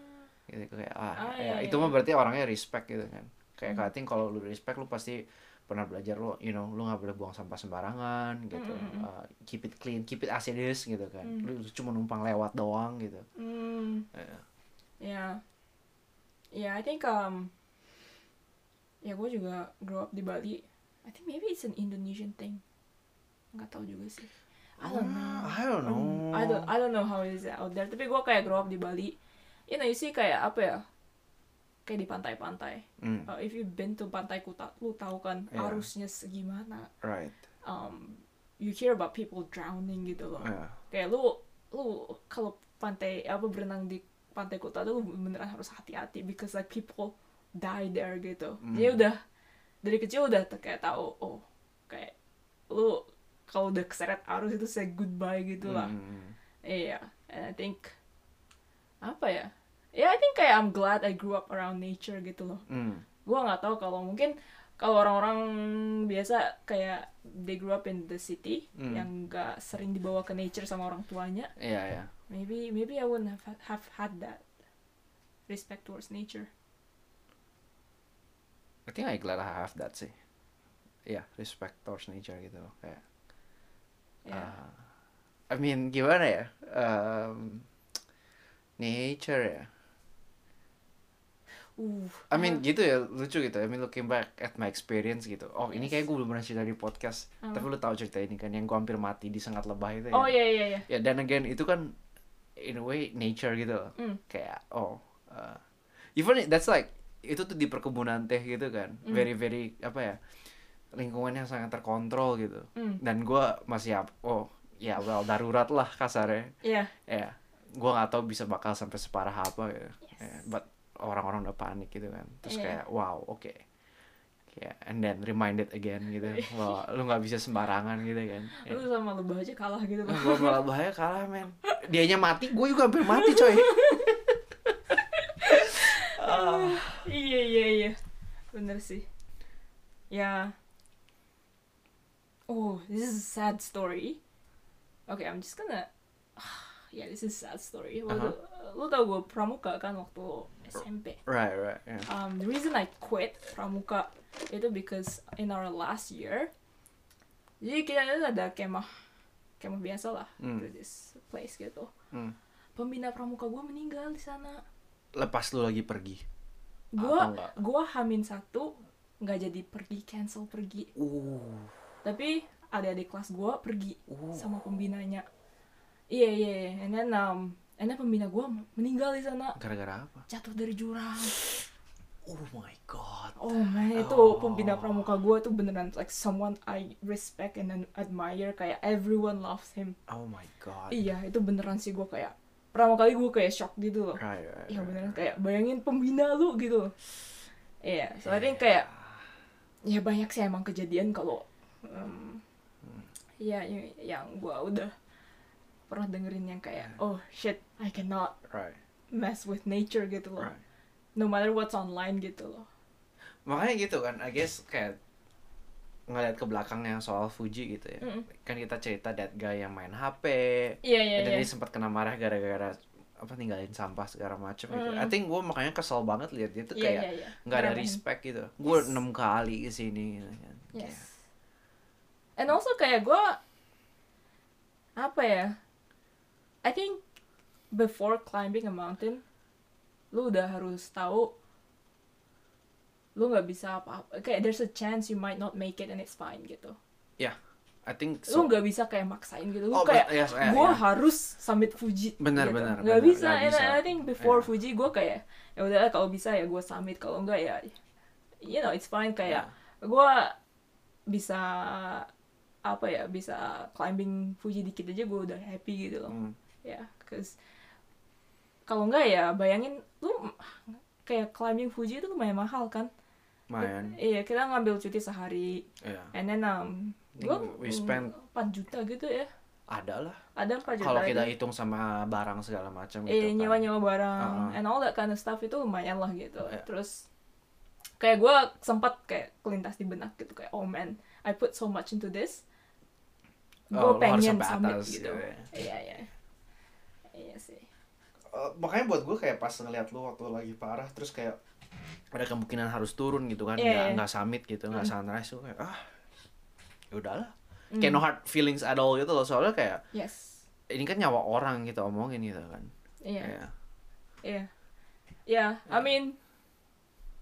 Gitu kayak ah, Ah, ya, iya, itu iya. mah berarti orangnya respect gitu kan. Kayak cutting kalau lu respect lu pasti pernah belajar lo, you know, lu nggak boleh buang sampah sembarangan gitu. Mm, mm, mm. Uh, keep it clean, keep it as it is gitu kan. Mm. Lu cuma numpang lewat doang gitu. hmm, Iya. yeah yeah I think um ya gue juga grow up di Bali I think maybe it's an Indonesian thing nggak tahu juga sih I don't know I don't know. Um, I don't I don't know how is it out there. Tapi gue kayak grow up di Bali. You know, you see kayak apa ya? Kayak di pantai-pantai. Mm, Uh, if you've been to Pantai Kuta, lu tahu kan Yeah. arusnya segimana. right. Um, you hear about people drowning gitu loh. Yeah. Kayak lu lu kalau pantai apa berenang di Pantai Kuta tuh lu beneran harus hati-hati because like people die there gitu. Mm. Jadi udah dari kecil udah kayak tahu oh kayak lu kalau udah keseret arus itu say goodbye gitu lah. Mm, Iya, and I think apa ya? Ya, I think kayak I'm glad I grew up around nature gitu loh. mm, Gua nggak tahu kalau mungkin kalau orang-orang biasa kayak they grew up in the city Hmm. yang nggak sering dibawa ke nature sama orang tuanya, Iya, iya. maybe maybe I wouldn't have have had that respect towards nature. I think I glad I have that sih. Iya, respect towards nature gitu loh. Kayak Ya. uh, I mean gimana ya? Um, nature ya. Uh, I mean gitu ya lucu gitu. I mean looking back at my experience gitu. Oh ini kayak gue belum pernah cerita di podcast. Hmm. Tapi lu tahu cerita ini kan yang gue hampir mati di sengat lebah itu ya. oh iya iya iya. Ya dan again itu kan in a way nature gitu loh. Hmm. Kayak oh uh, even that's like itu tuh di perkebunan teh gitu kan. Hmm. Very very apa ya? Lingkungannya sangat terkontrol gitu. Hmm. Dan gua masih oh ya well darurat lah kasarnya. Iya. Ya, gua nggak tahu bisa bakal sampai separah apa gitu. Yes. Ya, but orang-orang udah panik gitu kan. Terus Iya. kayak wow, oke. Kayak and then reminded again gitu bahwa lu nggak bisa sembarangan gitu kan. Ya. Lu sama lebah aja kalah gitu loh. gue malah bahaya kalah men dianya mati gue juga hampir mati coy iya iya iya bener sih ya oh this is a sad story. Okay I'm just gonna yeah this is a sad story. Waktu lu tau gue pramuka kan waktu SMP right right yeah. um, the reason I quit pramuka itu because in our last year jadi kita itu ada kemah kemah biasa lah Hmm. to this place gitu. Hmm. pembina pramuka gue meninggal di sana. Lepas lu lagi pergi? Enggak? gua hamin satu nggak jadi pergi cancel pergi. Uh tapi adik-adik kelas gua pergi uh sama pembinanya. Iya iya iya. And then um and then pembina gua meninggal di sana. Gara-gara apa? Jatuh dari jurang. Oh my god. Oh man. Itu Oh. pembina pramuka gua tuh beneran like someone I respect and admire. Kayak everyone loves him. Oh my god. Iya itu beneran sih gua kayak pertama kali gua kayak shock gitu loh. Right right, Iya right, beneran. right. kayak bayangin pembina lu gitu. Iya, so I think kayak ya banyak sih emang kejadian kalau um, ya yang, yang gua udah pernah dengerin yang kayak oh shit I cannot right mess with nature gitu loh. right No matter what's online gitu loh. makanya gitu kan I guess kayak ngeliat ke belakangnya soal Fuji gitu ya Mm-mm. kan kita cerita that guy yang main HP Iya iya dan iya. dia sempat kena marah gara-gara apa ninggalin sampah segala macem gitu. Mm. I think gue makanya kesel banget lihat dia tuh Iya kayak iya iya. nggak ada Ngeremehin. respect gitu. Gue Yes. enam kali ke sini gitu kan. Kayak, Yes. And also kayak gua apa ya? I think before climbing a mountain, lu udah harus tahu lu nggak bisa apa-apa. Kayak there's a chance you might not make it and it's fine gitu. I think Lu so. nggak bisa kayak maksain gitu. Lu Oh, kayak yes, eh, gua ya. harus summit Fuji. Benar, gitu. benar, Nggak bisa. And bisa. I think before Ya. Fuji gua kayak ya udah kalau bisa ya gua summit kalau enggak ya you know it's fine kayak Ya. gua bisa apa ya bisa climbing Fuji dikit aja gue udah happy gitu loh Hmm. ya cause kalau enggak ya bayangin lu kayak climbing Fuji itu lumayan mahal kan Mayan. iya kita ngambil cuti sehari Iya. and then um, gua We spend- 4 juta gitu ya Ada lah. ada 4 juta Kalau kita itu. hitung sama barang segala macam eh gitu kan. nyewa nyewa barang Uh-uh. and all that kind of stuff itu lumayan lah gitu Iya. terus kayak gue sempat kayak kelintas di benak gitu kayak oh man I put so much into this gue Oh, pengen sampai summit atas gitu. gitu ya. iya iya. Iya sih. Eh, makanya buat gue kayak pas ngeliat lu waktu lagi parah terus kayak ada kemungkinan harus turun gitu kan Iya, nggak iya. nggak summit gitu nggak Mm. sunrise tuh kayak ah ya udahlah. Mm. kayak no hard feelings at all gitu loh soalnya kayak yes. ini kan nyawa orang gitu omongin gitu kan. Iya. Kayak, iya. Iya I mean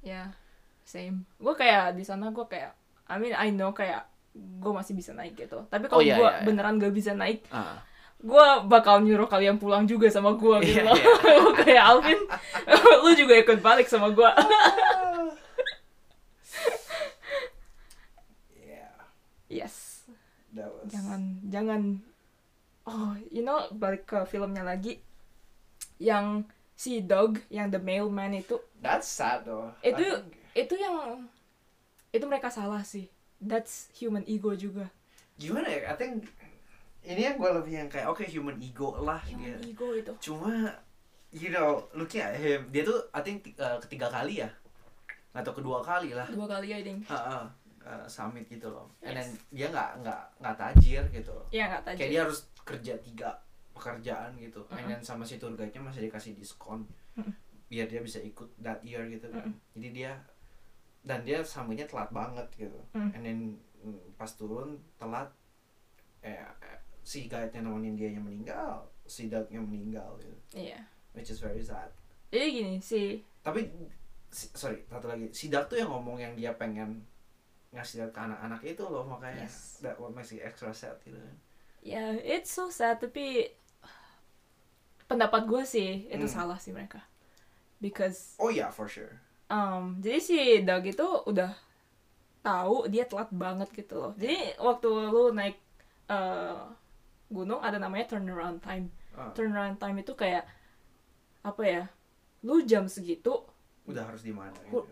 ya same. Gue kayak di sana gue kayak I mean I know kayak gue masih bisa naik gitu. Tapi kalau Oh, iya, gue iya, iya. beneran gak bisa naik ah. gue bakal nyuruh kalian pulang juga sama gue gitu Iya, loh. iya. kayak Alvin lu juga ikut balik sama gue yeah. Yes. That was jangan jangan. Oh you know balik ke filmnya lagi. Yang si dog yang the mailman itu. That's sad though. Itu- think- itu yang itu mereka salah sih that's human ego juga. Gimana ya? I think ini yang gue lebih yang kayak oke human ego lah human gitu. ego itu. Cuma you know looking at him dia tuh I think uh, ketiga kali ya? Atau kedua kali lah. Dua kali I think. Heeh, uh, summit gitu loh. And then Yes. dia nggak nggak nggak tajir gitu. Ya nggak tahu kayak dia harus kerja tiga pekerjaan gitu. And Mm-mm. then sama si tour guide-nya masih dikasih diskon. Biar dia bisa ikut that year gitu kan. Mm-mm. jadi dia dan dia sambutnya telat banget gitu. Mm. and then mm, pas turun telat eh, eh, si guide-nya nemenin dia yang meninggal si dog-nya meninggal gitu. Iya. Which is very sad. Jadi gini si tapi si- sorry satu lagi. Si Dark tuh yang ngomong yang dia pengen ngasih lihat ke anak-anak itu loh makanya Yes. that what makes it extra sad gitu kan. Ya it's so sad tapi pendapat gue sih itu Hmm. salah sih mereka. Because oh ya for sure um, jadi si Doug itu udah tahu dia telat banget gitu loh jadi waktu lu naik eh, gunung ada namanya turnaround time Ah, turnaround time itu kayak apa ya lu jam segitu udah harus di mana gitu kan.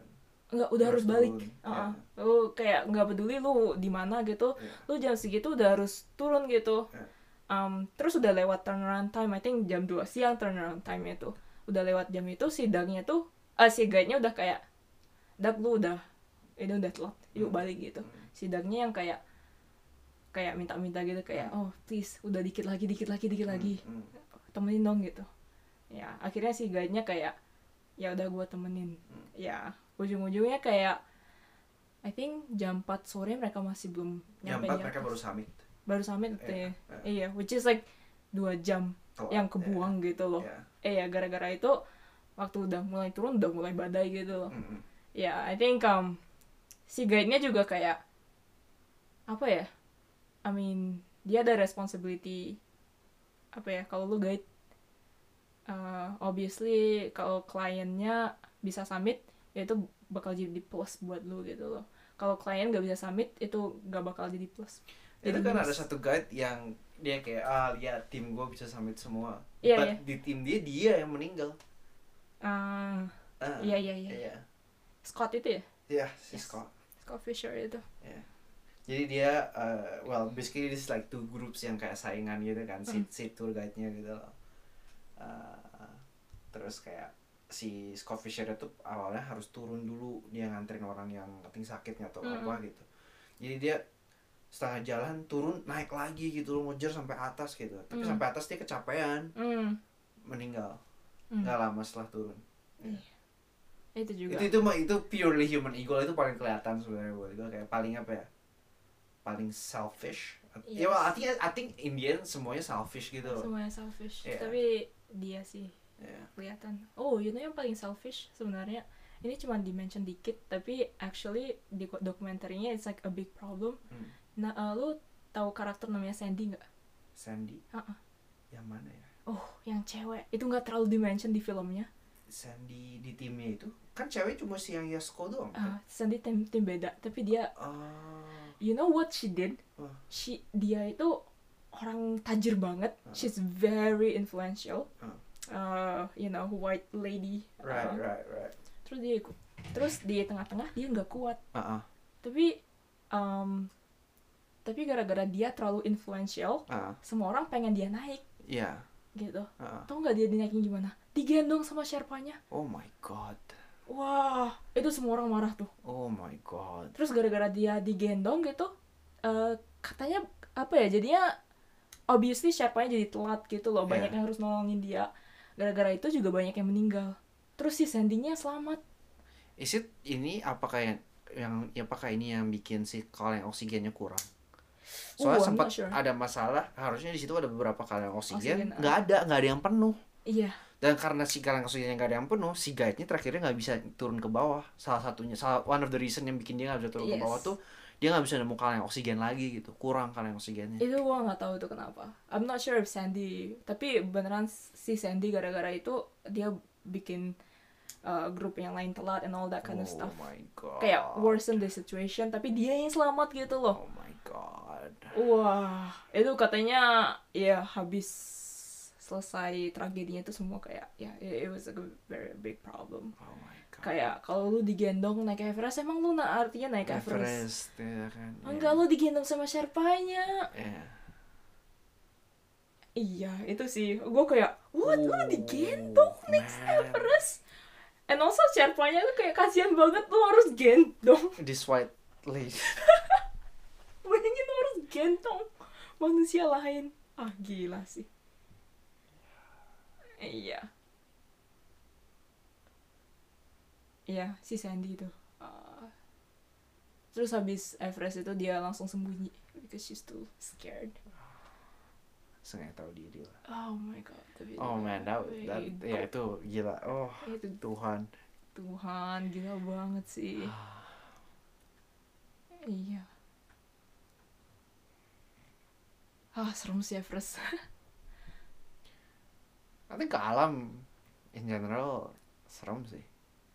nggak udah harus, balik turun, Uh-uh. ya. lu kayak nggak peduli lu di mana gitu Iya. lu jam segitu udah harus turun gitu Iya. um, terus udah lewat turnaround time I think jam 2 siang turnaround time itu udah lewat jam itu si Dagnya tuh ah si guide-nya udah kayak Dag lu udah ini udah telat yuk Hmm. balik gitu Hmm. si Dagnya yang kayak kayak minta-minta gitu kayak oh please udah dikit lagi dikit lagi dikit lagi Hmm, temenin dong gitu ya akhirnya si guide-nya kayak ya udah gua temenin Hmm. ya ujung-ujungnya kayak I think jam 4 sore mereka masih belum jam nyampe 4 di mereka baru summit baru summit Iya, ya iya. iya which is like dua jam Telat, yang kebuang gitu loh ya. eh ya gara-gara itu waktu udah mulai turun udah mulai badai gitu loh Hmm, hmm. ya I think um, si guide-nya juga kayak apa ya I mean dia ada responsibility apa ya kalau lu guide uh, obviously kalau kliennya bisa summit ya itu bakal jadi plus buat lu gitu loh kalau klien nggak bisa summit itu nggak bakal jadi plus itu Jadi kan minus. ada satu guide yang dia kayak ah lihat tim gue bisa summit semua But iya. di tim dia dia yang meninggal Ah, Ah, iya iya iya. iya. Scott itu ya? Iya, si Yes. Scott. Scott Fisher itu. Jadi dia uh, well basically this like two groups yang kayak saingan gitu kan si, Mm. si tour guide-nya gitu loh. Uh, terus kayak si Scott Fisher itu awalnya harus turun dulu dia nganterin orang yang penting sakitnya atau Mm. apa gitu. Jadi dia setengah jalan turun naik lagi gitu loh ngejar sampai atas gitu. Tapi Mm. sampai atas dia kecapean. Hmm. meninggal hmm. nggak lama setelah turun. Itu juga. Itu itu mah itu purely human ego itu paling kelihatan sebenarnya buat gue kayak paling apa ya paling selfish. Ya Yes. well, I think I think in the end semuanya selfish gitu. Loh semuanya selfish. Iya. tapi dia sih Ya. kelihatan. Oh you know yang paling selfish sebenarnya? Ini cuma dimention dikit tapi actually di dokumenternya it's like a big problem. Hmm. nah eh, lu tahu karakter namanya Sandy nggak? Sandy? Uh-uh. yang mana ya oh yang cewek. Itu nggak terlalu dimention di filmnya? Sandy di timnya itu? Kan cewek cuma si yang Yasko doang Ah, kan? Sandy tim tim beda. Tapi dia Oh. you know what she did? Wah. she dia itu orang tajir banget. Uh. she's very influential. Uh. Uh, you know white lady. Right Uh, right right. Terus dia ikut. Terus di tengah-tengah dia nggak kuat. Ah, ah, tapi um, tapi gara-gara dia terlalu influential ah, semua orang pengen dia naik. Iya. Gitu ah. tau nggak dia dinaikin gimana digendong sama Sherpanya Oh my god. wah itu semua orang marah tuh Oh my god. terus gara-gara dia digendong gitu eh, katanya apa ya jadinya obviously Sherpanya jadi telat gitu loh banyak Yeah. yang harus nolongin dia gara-gara itu juga banyak yang meninggal terus si Sandy-nya selamat Is it ini apakah yang yang apakah ini yang bikin si kaleng oksigennya kurang? Soalnya Oh, sempat sure. ada masalah, harusnya di situ ada beberapa kaleng oksigen, Oksigen, nggak ada, nggak ada yang penuh. iya Dan karena si kaleng oksigennya nggak ada yang penuh, si guide-nya terakhirnya nggak bisa turun ke bawah. Salah satunya, salah one of the reason yang bikin dia nggak bisa turun ke Yes. bawah tuh dia nggak bisa nemu kaleng oksigen lagi gitu, kurang kaleng oksigennya. itu gua nggak tahu itu kenapa I'm not sure if Sandy tapi beneran si Sandy gara-gara itu dia bikin uh, grup yang lain telat and all that kind of oh stuff my god. kayak worsen the situation tapi dia yang selamat gitu loh Oh my god. Wah itu katanya ya habis selesai tragedinya itu semua kayak ya it, it was a very big problem Oh my god. kayak kalau lu digendong naik Everest emang lu na artinya naik Everest, Everest, ya kan. enggak lu digendong sama Sherpanya Iya. iya itu sih gue kayak what lu Oh, digendong next man. Everest and also Sherpanya tuh kayak kasihan banget lu harus gendong This white lady. bayangin lu harus gendong manusia lain. Ah gila sih. Iya. Iya si Sandy tuh Ah. terus habis Everest itu dia langsung sembunyi. Because she's too scared. Sengaja tahu diri lah. oh my god tapi Oh man, that, that ya itu gila. Oh itu Tuhan. Tuhan gila banget sih. Iya ah serem sih Everest Nanti ke alam in general serem sih.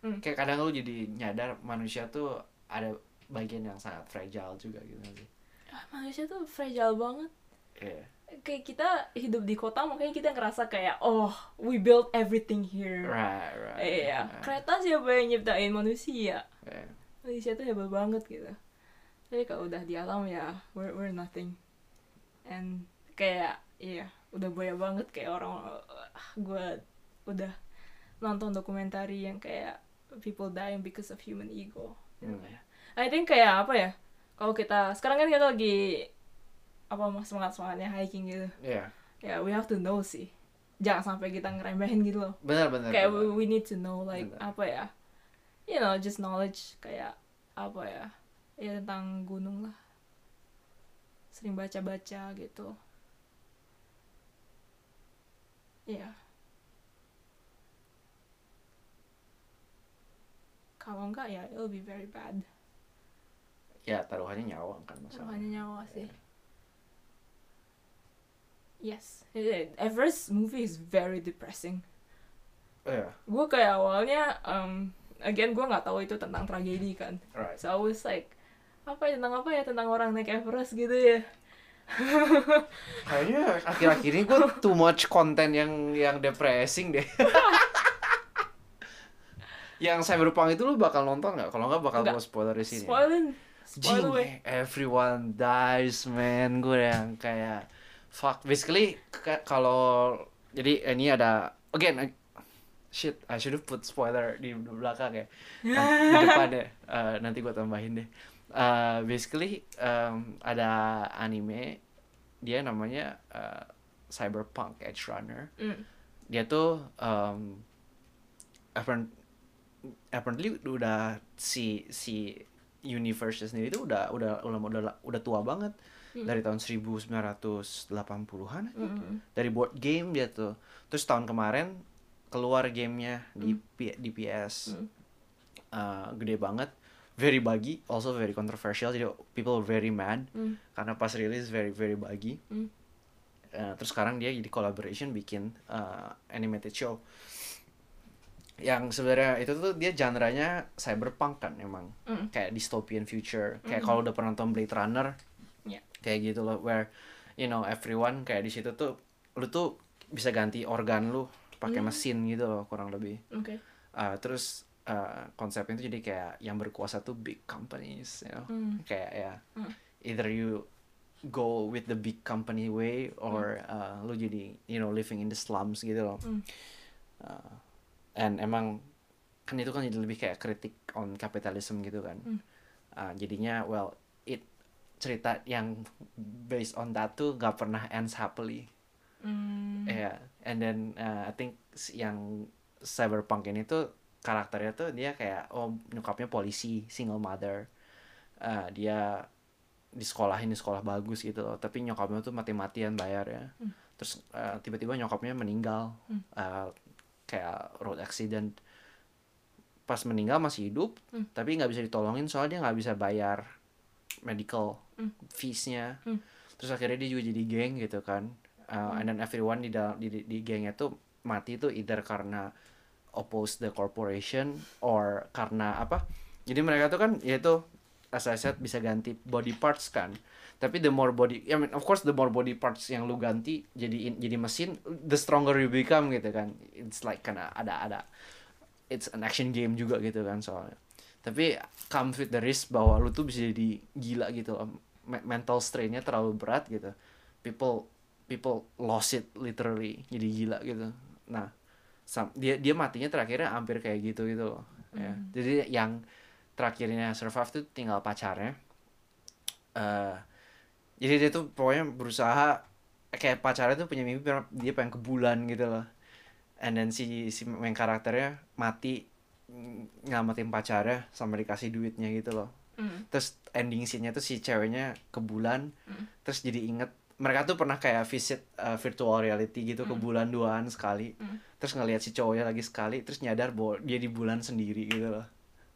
Hmm. Kayak kadang lu jadi nyadar manusia tuh ada bagian yang sangat fragile juga gitu sih. Ah, manusia tuh fragile banget Iya. kayak kita hidup di kota makanya kita ngerasa kayak oh we built everything here Right, right. iya right. kereta siapa yang nyiptain manusia Iya. manusia tuh hebat banget gitu tapi kalau udah di alam ya we're, we're nothing and kayak iya udah boya banget kayak orang gue udah nonton dokumentari yang kayak people dying because of human ego Hmm. I think kayak apa ya kalau kita sekarang kan kita lagi apa semangat semangatnya hiking gitu Iya. ya we have to know sih jangan sampai kita ngeremehin gitu loh Benar, benar. kayak benar. we, we need to know like Benar. apa ya you know just knowledge kayak apa ya ya tentang gunung lah sering baca-baca gitu Iya. Kalau enggak ya it'll be very bad. Ya, taruhannya nyawa kan masalah. Taruhannya nyawa sih. Yes, Eh, Everest movie is very depressing. Iya, Gue kayak awalnya, um, again gue nggak tahu itu tentang tragedi kan. right. So I was like, apa ya tentang apa ya tentang orang naik Everest gitu ya. Kayaknya akhir-akhir ini gue too much konten yang yang depressing deh. yang Cyberpunk itu lu bakal nonton nggak? Kalau nggak bakal gue spoiler di sini. Spoiling, spoil Jing, away. everyone dies man. Gue yang kayak fuck. Basically ka- kalau jadi ini ada again shit I should have put spoiler di belakang ya. Nah, di depan deh. Eh, nanti gue tambahin deh. Eh, basically em, ada anime dia namanya eh, Cyberpunk Edge Runner Mm. dia tuh um, apparent- apparently udah si si universe sendiri tuh udah udah udah udah, udah tua banget Hmm. dari tahun 1980-an Mm. dari board game dia tuh terus tahun kemarin keluar gamenya di P- di PS Hmm. Uh, gede banget very buggy also very controversial jadi people were very mad Mm. karena pas rilis very very buggy Mm. Uh, terus sekarang dia jadi collaboration bikin uh, animated show yang sebenarnya itu tuh dia genre-nya cyberpunk kan emang Mm. kayak dystopian future kayak Mm. kalau udah pernah nonton Blade Runner Yeah. kayak gitu loh where you know everyone kayak di situ tuh lu tuh bisa ganti organ lu pakai Mm. mesin gitu loh kurang lebih Oke. Uh, terus uh, konsepnya itu jadi kayak yang berkuasa tuh big companies you know Hmm. kayak ya Hmm. either you go with the big company way or uh, lu jadi you know living in the slums gitu loh Hmm. Uh, and emang kan itu kan jadi lebih kayak kritik on capitalism gitu kan Hmm. Uh, jadinya well it cerita yang based on that tuh gak pernah ends happily Hmm. ya and then uh, I think yang cyberpunk ini tuh karakternya tuh dia kayak oh nyokapnya polisi single mother Uh, dia di sekolah ini sekolah bagus gitu loh tapi nyokapnya tuh mati-matian bayar ya Hmm. terus uh, tiba-tiba nyokapnya meninggal Hmm. Uh, kayak road accident pas meninggal masih hidup Hmm. tapi nggak bisa ditolongin soalnya dia nggak bisa bayar medical Hmm. fees-nya Hmm. terus akhirnya dia juga jadi geng gitu kan Uh, and then everyone di dalam di, di, di gengnya tuh mati tuh either karena oppose the corporation or karena apa? Jadi mereka tuh kan yaitu as I said bisa ganti body parts kan. Tapi the more body I mean of course the more body parts yang lu ganti jadi jadi mesin the stronger you become gitu kan. It's like karena ada ada it's an action game juga gitu kan soalnya. Tapi comes with the risk bahwa lu tuh bisa jadi gila gitu. Me- mental strainnya terlalu berat gitu. People people lost it literally jadi gila gitu. Nah dia dia matinya terakhirnya hampir kayak gitu gitu loh ya Hmm. jadi yang terakhirnya survive tuh tinggal pacarnya eh jadi dia tuh pokoknya berusaha kayak pacarnya tuh punya mimpi dia pengen ke bulan gitu loh and then si si main karakternya mati mm, nyelamatin pacarnya sama dikasih duitnya gitu loh Hmm. terus ending scene-nya tuh si ceweknya ke bulan Hmm. terus jadi inget mereka tuh pernah kayak visit uh, virtual reality gitu ke Hmm. bulan duaan sekali Hmm. terus ngelihat si cowoknya lagi sekali terus nyadar bahwa dia di bulan sendiri gitu loh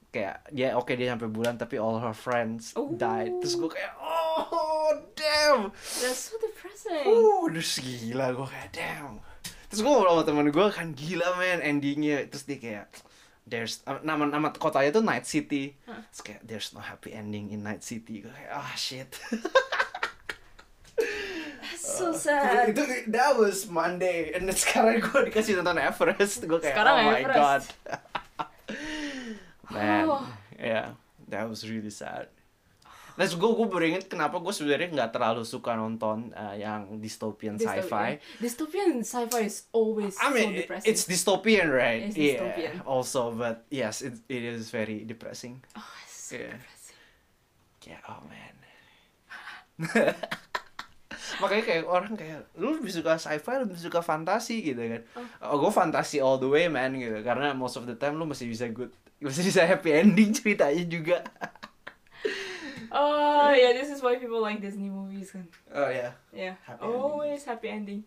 kayak dia oke dia sampai bulan tapi all her friends Oh. died terus gue kayak oh damn That's so depressing. uh terus gila gue kayak damn terus gue ngobrol sama temen gue kan gila men endingnya terus dia kayak there's uh, nama nama kotanya tuh Night City Hah. terus kayak there's no happy ending in Night City gue kayak ah shit Sad. itu that was Monday and sekarang gue dikasih nonton Everest gue kayak Sekarang oh my Everest. god man Oh. yeah that was really sad Terus gue gue beringet kenapa gue sebenarnya nggak terlalu suka nonton uh, yang dystopian Dystopian. sci-fi. Dystopian sci-fi is always I mean, so depressing. it's dystopian, right? It's yeah. dystopian. Also, but yes, it it is very depressing. oh, it's so Yeah. depressing. Yeah, oh man. Makanya kayak orang kayak lu lebih suka sci-fi, lebih suka fantasi gitu kan. Oh, gue fantasi all the way man gitu. Karena most of the time lu masih bisa good, masih bisa happy ending ceritanya juga. Oh yeah, this is why people like Disney movies kan. Oh ya. Yeah, Happy ending. always happy ending.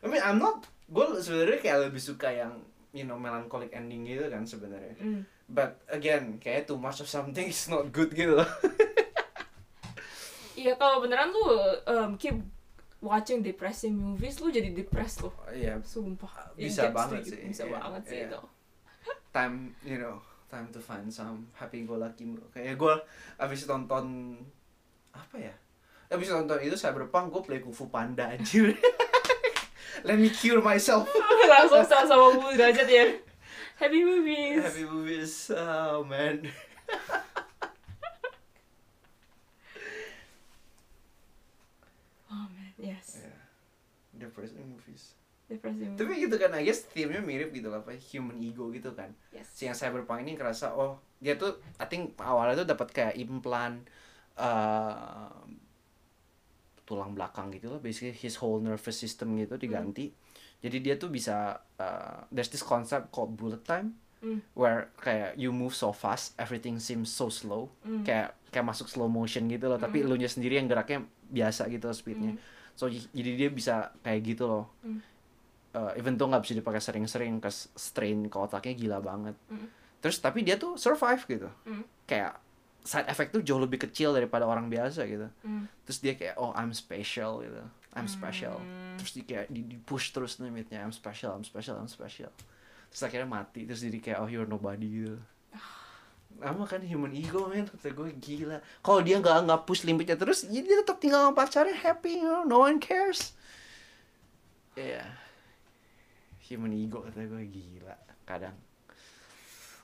I mean, I'm not. Gue sebenarnya kayak lebih suka yang you know melancholic ending gitu kan sebenarnya. Mm. But again, kayak too much of something is not good gitu loh. Iya kalau beneran lu um, keep watching depressing movies, lu jadi depressed loh. Iya, Sumpah. It Bisa gets to banget sih, Bisa iya, banget sih iya. itu. time you know time to find some happy go lucky kayak gue abis nonton apa ya abis nonton itu cyberpunk gue play kung fu panda anjir let me cure myself Langsung sama-sama bu derajat ya. Happy movies. happy movies oh man Oh man, yes. yeah. depressing movies Depressing. tapi gitu kan I guess theme-nya mirip gitu lah apa human ego gitu kan yes. si yang cyberpunk ini ngerasa oh dia tuh I think awalnya tuh dapat kayak implant eh, tulang belakang gitu loh basically his whole nervous system gitu diganti jadi dia tuh bisa eh, there's this concept called bullet time Mm. where kayak you move so fast everything seems so slow Mm. kayak kayak masuk slow motion gitu loh tapi Mm. elunya sendiri yang geraknya biasa gitu speednya so jadi dia bisa kayak gitu loh. Mm. Eh, even though nggak bisa dipakai sering-sering ke strain ke otaknya gila banget. Mm. terus tapi dia tuh survive gitu. Mm. kayak side effect tuh jauh lebih kecil daripada orang biasa gitu. Mm. terus dia kayak oh I'm special gitu. I'm special. Mm. terus dia kayak di, di push terus limitnya I'm special I'm special I'm special. Terus akhirnya mati. Terus jadi kayak oh you're nobody gitu lama kan human ego man kata gue gila kalau dia nggak nggak push limitnya terus ya dia tetap tinggal sama pacarnya happy you know no one cares ya human ego kata gue gila kadang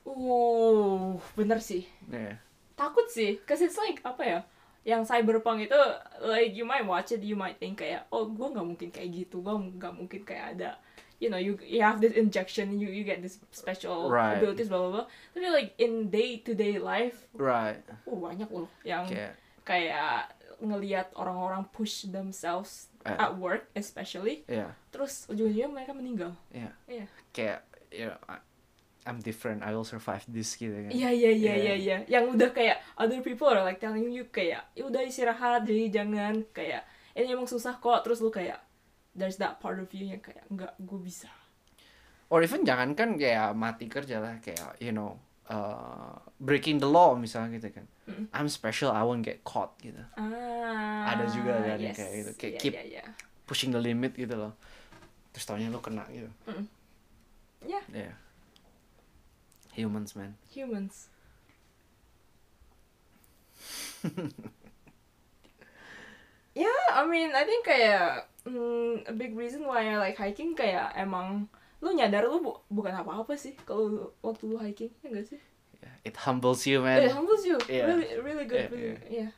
Uh, bener sih. Yeah. Takut sih, cause it's like apa ya? Yang cyberpunk itu like you might watch it, you might think kayak oh gue nggak mungkin kayak gitu, gue nggak mungkin kayak ada you know you you have this injection, you you get this special Right. abilities blah blah blah. Tapi like in day to day life, Right. uh banyak loh yang Kayak kayak ngelihat orang-orang push themselves Eh. at work especially, yeah, terus ujung-ujungnya mereka meninggal. yeah. Iya. Kayak you know, I- I'm different. I will survive this gitu kan. Iya iya iya Iya. iya iya. Yang udah kayak other people are like telling you kayak ya udah istirahat jadi jangan kayak ini emang susah kok terus lu kayak there's that part of you yang kayak enggak gue bisa. Or even jangankan kayak mati kerja lah kayak you know uh, breaking the law misalnya gitu kan. Mm. I'm special, I won't get caught gitu. Ah. Ada juga kan yes. yang kayak gitu. Kayak Iya, keep- iya, iya. Pushing the limit gitu loh. Terus taunya lu kena gitu. Yeah, Yeah. Humans man. humans. yeah, I mean, I think kayak mm, a big reason why I like hiking kayak emang lu nyadar lu bu- bukan apa-apa sih kalau waktu lu hiking, ya enggak sih? Yeah. It humbles you It man. humbles you. Yeah. Really, really good. Yeah, really, yeah.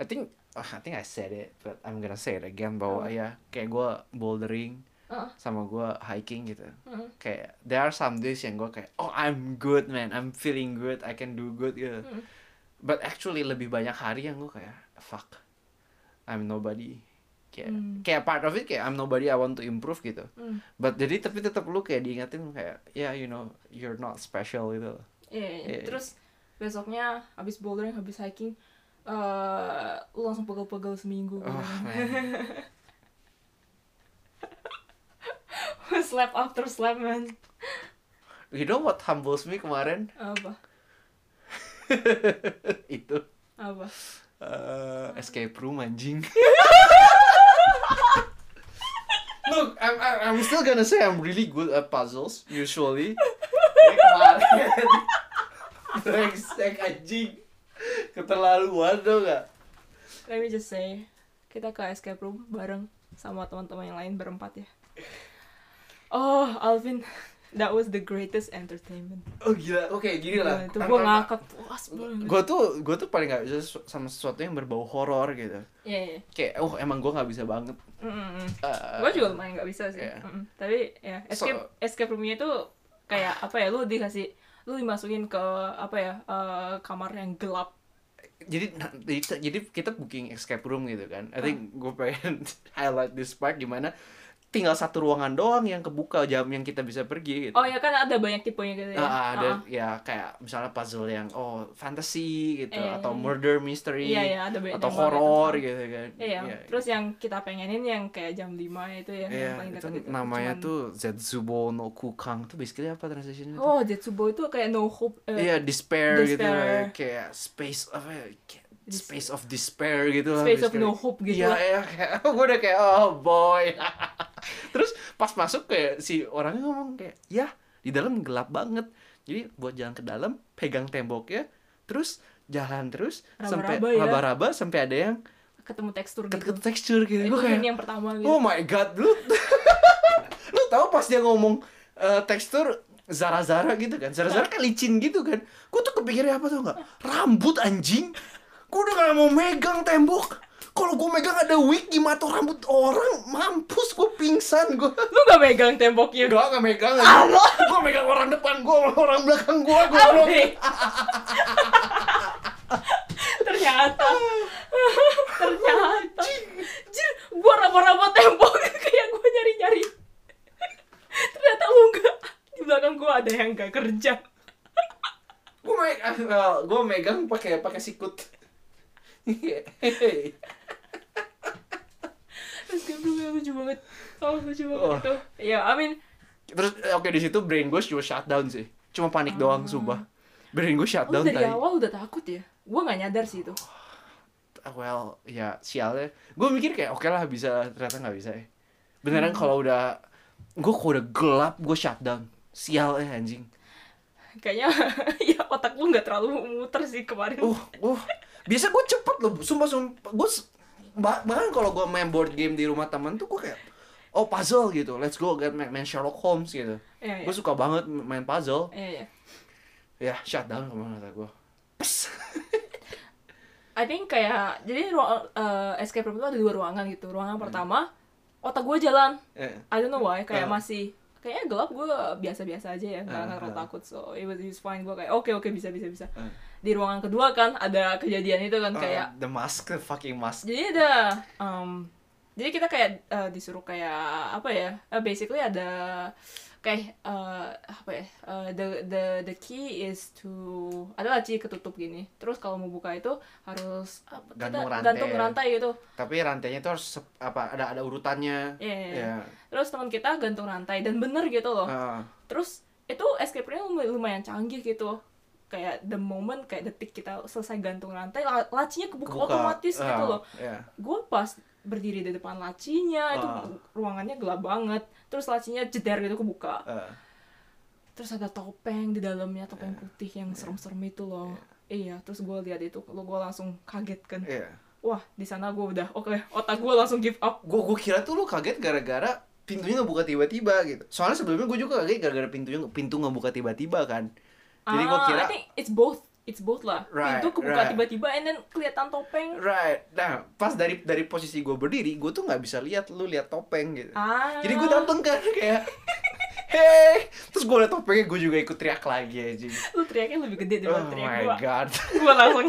I think oh, I think I said it, but I'm gonna say it again bahwa Apa? ya kayak gue bouldering Uh-uh. sama gue hiking gitu. Uh-uh. Kayak there are some days yang gue kayak oh I'm good man, I'm feeling good, I can do good gitu. Mm. But actually lebih banyak hari yang gue kayak fuck, I'm nobody. Kayak Hmm. kayak part of it kayak I'm nobody, I want to improve gitu. Mm. But jadi tapi tetap lu kayak diingetin kayak ya you know you're not special gitu. loh. Iya, iya. Iya, iya. Terus besoknya habis bouldering, habis hiking, eh lu langsung pegel-pegel seminggu. gitu. Oh man. slap after slap man. You know what humbles me kemarin? Apa? Itu Apa? eh escape room anjing. Look, I'm, I'm still gonna say I'm really good at puzzles usually. Brengsek anjing. Keterlaluan dong gak? Let me just say, kita ke escape room bareng sama teman-teman yang lain berempat ya. Oh, Alvin, that was the greatest entertainment. Oh gila, oke gini lah. Itu gue ngakak puas banget. Gue tuh gue tuh paling gak bisa sama sesuatu yang berbau horor gitu. Iya, iya. Kayak oh emang gue nggak bisa banget. Mm-mm. Eh, gue juga lumayan gak bisa sih Iya. Mm-mm. tapi ya escape So- escape roomnya itu kayak apa ya lu dikasih lu dimasukin ke apa ya eh, kamar yang gelap jadi nah, jadi jadi kita booking escape room gitu kan. I think gue pengen highlight this part gimana tinggal satu ruangan doang yang kebuka jam yang kita bisa pergi gitu. oh ya kan ada banyak tipenya gitu ya Ah, ada Ah, ya kayak misalnya puzzle yang oh fantasy gitu Iya, atau iya. murder mystery iya iya ada banyak atau horror gitu kan. iya Iya. terus yang kita pengenin yang kayak jam 5 itu ya Iya, yang paling itu dekat itu namanya Cuman- tuh Zetsubo no Kukang tuh basically apa translationnya? tuh? oh Jetsubo itu kayak no hope eh, Iya, despair, gitu despair. lah. kayak space apa ya? Kayak space of despair gitu lah. Space of no hope gitu lah. iya, kayak gue udah kayak oh boy. Terus pas masuk kayak si orangnya ngomong kayak, "Ya, di dalam gelap banget." Jadi buat jalan ke dalam, pegang temboknya, terus jalan terus sampai Raba-raba ya. raba-raba sampai ada yang ketemu tekstur gitu ke tekstur gitu. itu Gue kayak, yang pertama gitu Oh my god, lu lu tahu pas dia ngomong eh, tekstur Zara-Zara gitu kan Zara-Zara kan licin gitu kan Gue tuh kepikirnya apa tuh nggak Rambut anjing Gue udah gak mau megang tembok. Kalau gue megang ada wig di mata rambut orang Mampus gue pingsan Gue lu gak megang temboknya Gak gak megang. Gue megang orang depan gue Orang belakang gue Gue Alvin. ternyata. Ternyata. Jir, gua raba-raba tembok. Kayak gua nyari-nyari. Ternyata lu enggak di belakang gua ada yang gak kerja. Gue megang Gue megang pakai pakai sikut terus gue bilang lucu banget oh lucu banget Oh. itu ya I mean Terus eh, oke di situ brain gue cuma shutdown sih. Cuma panik doang sumpah. Brain gue shutdown Oh, dari tadi. awal udah takut ya gua gak nyadar sih itu Well, ya sialnya. Gue mikir kayak oke lah bisa ternyata nggak bisa ya. Beneran Hmm. kalau udah gue kalau udah gelap gue shutdown. Sial eh anjing. kayaknya ya otak lu nggak terlalu muter sih kemarin Uh, uh. Biasa gue cepet loh. Sumpah sumpah. Gue bahkan kalau gue main board game di rumah temen tuh gue kayak oh puzzle gitu. Let's go get main, main Sherlock Holmes gitu. Iya, iya. Gue suka banget main puzzle. Iya, iya. ya shutdown ke mana kata gue pes I think kayak jadi ruang eh, escape room itu ada dua ruangan gitu. Ruangan pertama otak gue jalan. Eh, I don't know why kayak Uh. masih kayaknya gelap gue biasa-biasa aja ya nggak Uh, terlalu uh. takut so it was, it was fine gue kayak oke oke bisa bisa bisa Uh. di ruangan kedua kan ada kejadian itu kan kayak uh, the mask the fucking mask jadi ada um, jadi kita kayak uh, disuruh kayak apa ya uh, basically ada kayak uh, apa ya uh, the the the key is to ada laci ketutup gini terus kalau mau buka itu harus apa, kita Gantung rantai. gantung rantai gitu tapi rantainya tuh harus sep- apa ada ada urutannya Iya, iya, iya. ya terus teman kita gantung rantai dan bener gitu loh Ah, terus itu escape room lumayan canggih gitu kayak the moment kayak detik kita selesai gantung rantai la- lacinya kebuka kebuka. otomatis gitu Ah, loh ya. gue pas berdiri di depan lacinya itu Ah. ruangannya gelap banget. Terus lacinya jeder gitu kebuka. Ah, terus ada topeng di dalamnya topeng putih yang serem-serem itu loh. Iya. Terus gue lihat itu lo gue langsung kaget kan iya. Wah di sana gue udah oke otak gue langsung give up. Gue gue kira tuh lu kaget gara-gara pintunya ngebuka tiba-tiba gitu. Soalnya sebelumnya gue juga kaget gara-gara pintunya pintu ngebuka tiba-tiba kan. Jadi gue Ah, kira I think it's both it's both lah. Right, pintu kebuka right. tiba-tiba and then kelihatan topeng. Right. Nah pas dari dari posisi gue berdiri gue tuh nggak bisa lihat lu lihat topeng gitu. Ah. Jadi gue dateng kan kayak Hei, terus gue liat topengnya gue juga ikut teriak lagi aja. lu teriaknya lebih gede Oh daripada teriak my gue god. gue langsung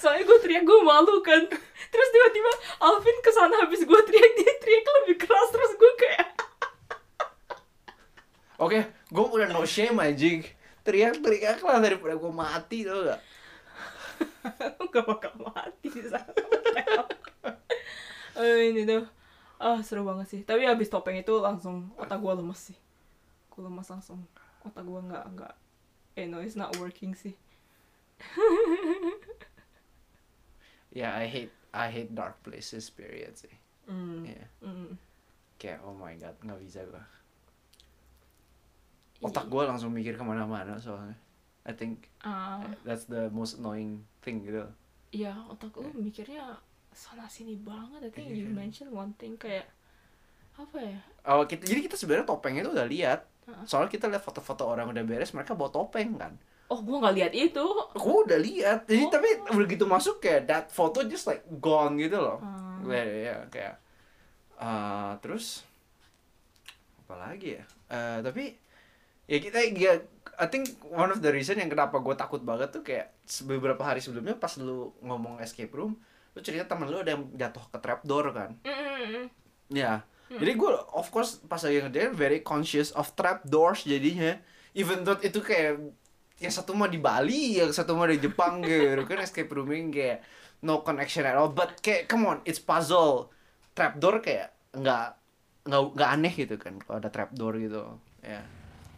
soalnya gue teriak gue malu kan. Terus tiba-tiba Alvin ke sana habis gue teriak dia teriak lebih keras. Terus gue kayak Oke, gue udah no shame anjing. Teriak-teriak lah daripada gue mati tau gak? gak bakal mati di sana Eh, ini tuh ah seru banget sih tapi habis topeng itu langsung otak gue lemes sih gue lemes langsung otak gue nggak nggak eh no it's not working sih Ya, I hate I hate dark places period sih. hmm. Ya, hmm. kayak oh my god, nggak bisa gue. Otak gue langsung mikir ke mana-mana soalnya. I think Ah, that's the most annoying thing gitu. iya otak lu mikirnya sana sini banget I think you Iya. mention one thing kayak apa ya Oh, kita, jadi kita sebenarnya topengnya tuh udah lihat. Heeh. Soalnya kita lihat foto-foto orang udah beres, mereka bawa topeng kan. oh gue nggak lihat itu Aku udah lihat. Jadi Oh. tapi begitu masuk kayak that photo just like gone gitu loh. Ah. Ya, ya, ya, kayak uh, terus apa lagi ya? Eh, tapi ya kita ya I think one of the reason yang kenapa gue takut banget tuh kayak beberapa hari sebelumnya pas lu ngomong escape room, lu cerita temen lu ada yang jatuh ke trapdoor kan? Mm-mm. Ya. Jadi gue of course pas lagi ngerjain very conscious of trapdoors jadinya. Even though itu kayak yang satu mah di Bali, yang satu mah di Jepang gitu kan escape rooming kayak no connection at all. But kayak come on, it's puzzle. Trapdoor kayak nggak nggak nggak aneh gitu kan kalau ada trapdoor gitu. Ya.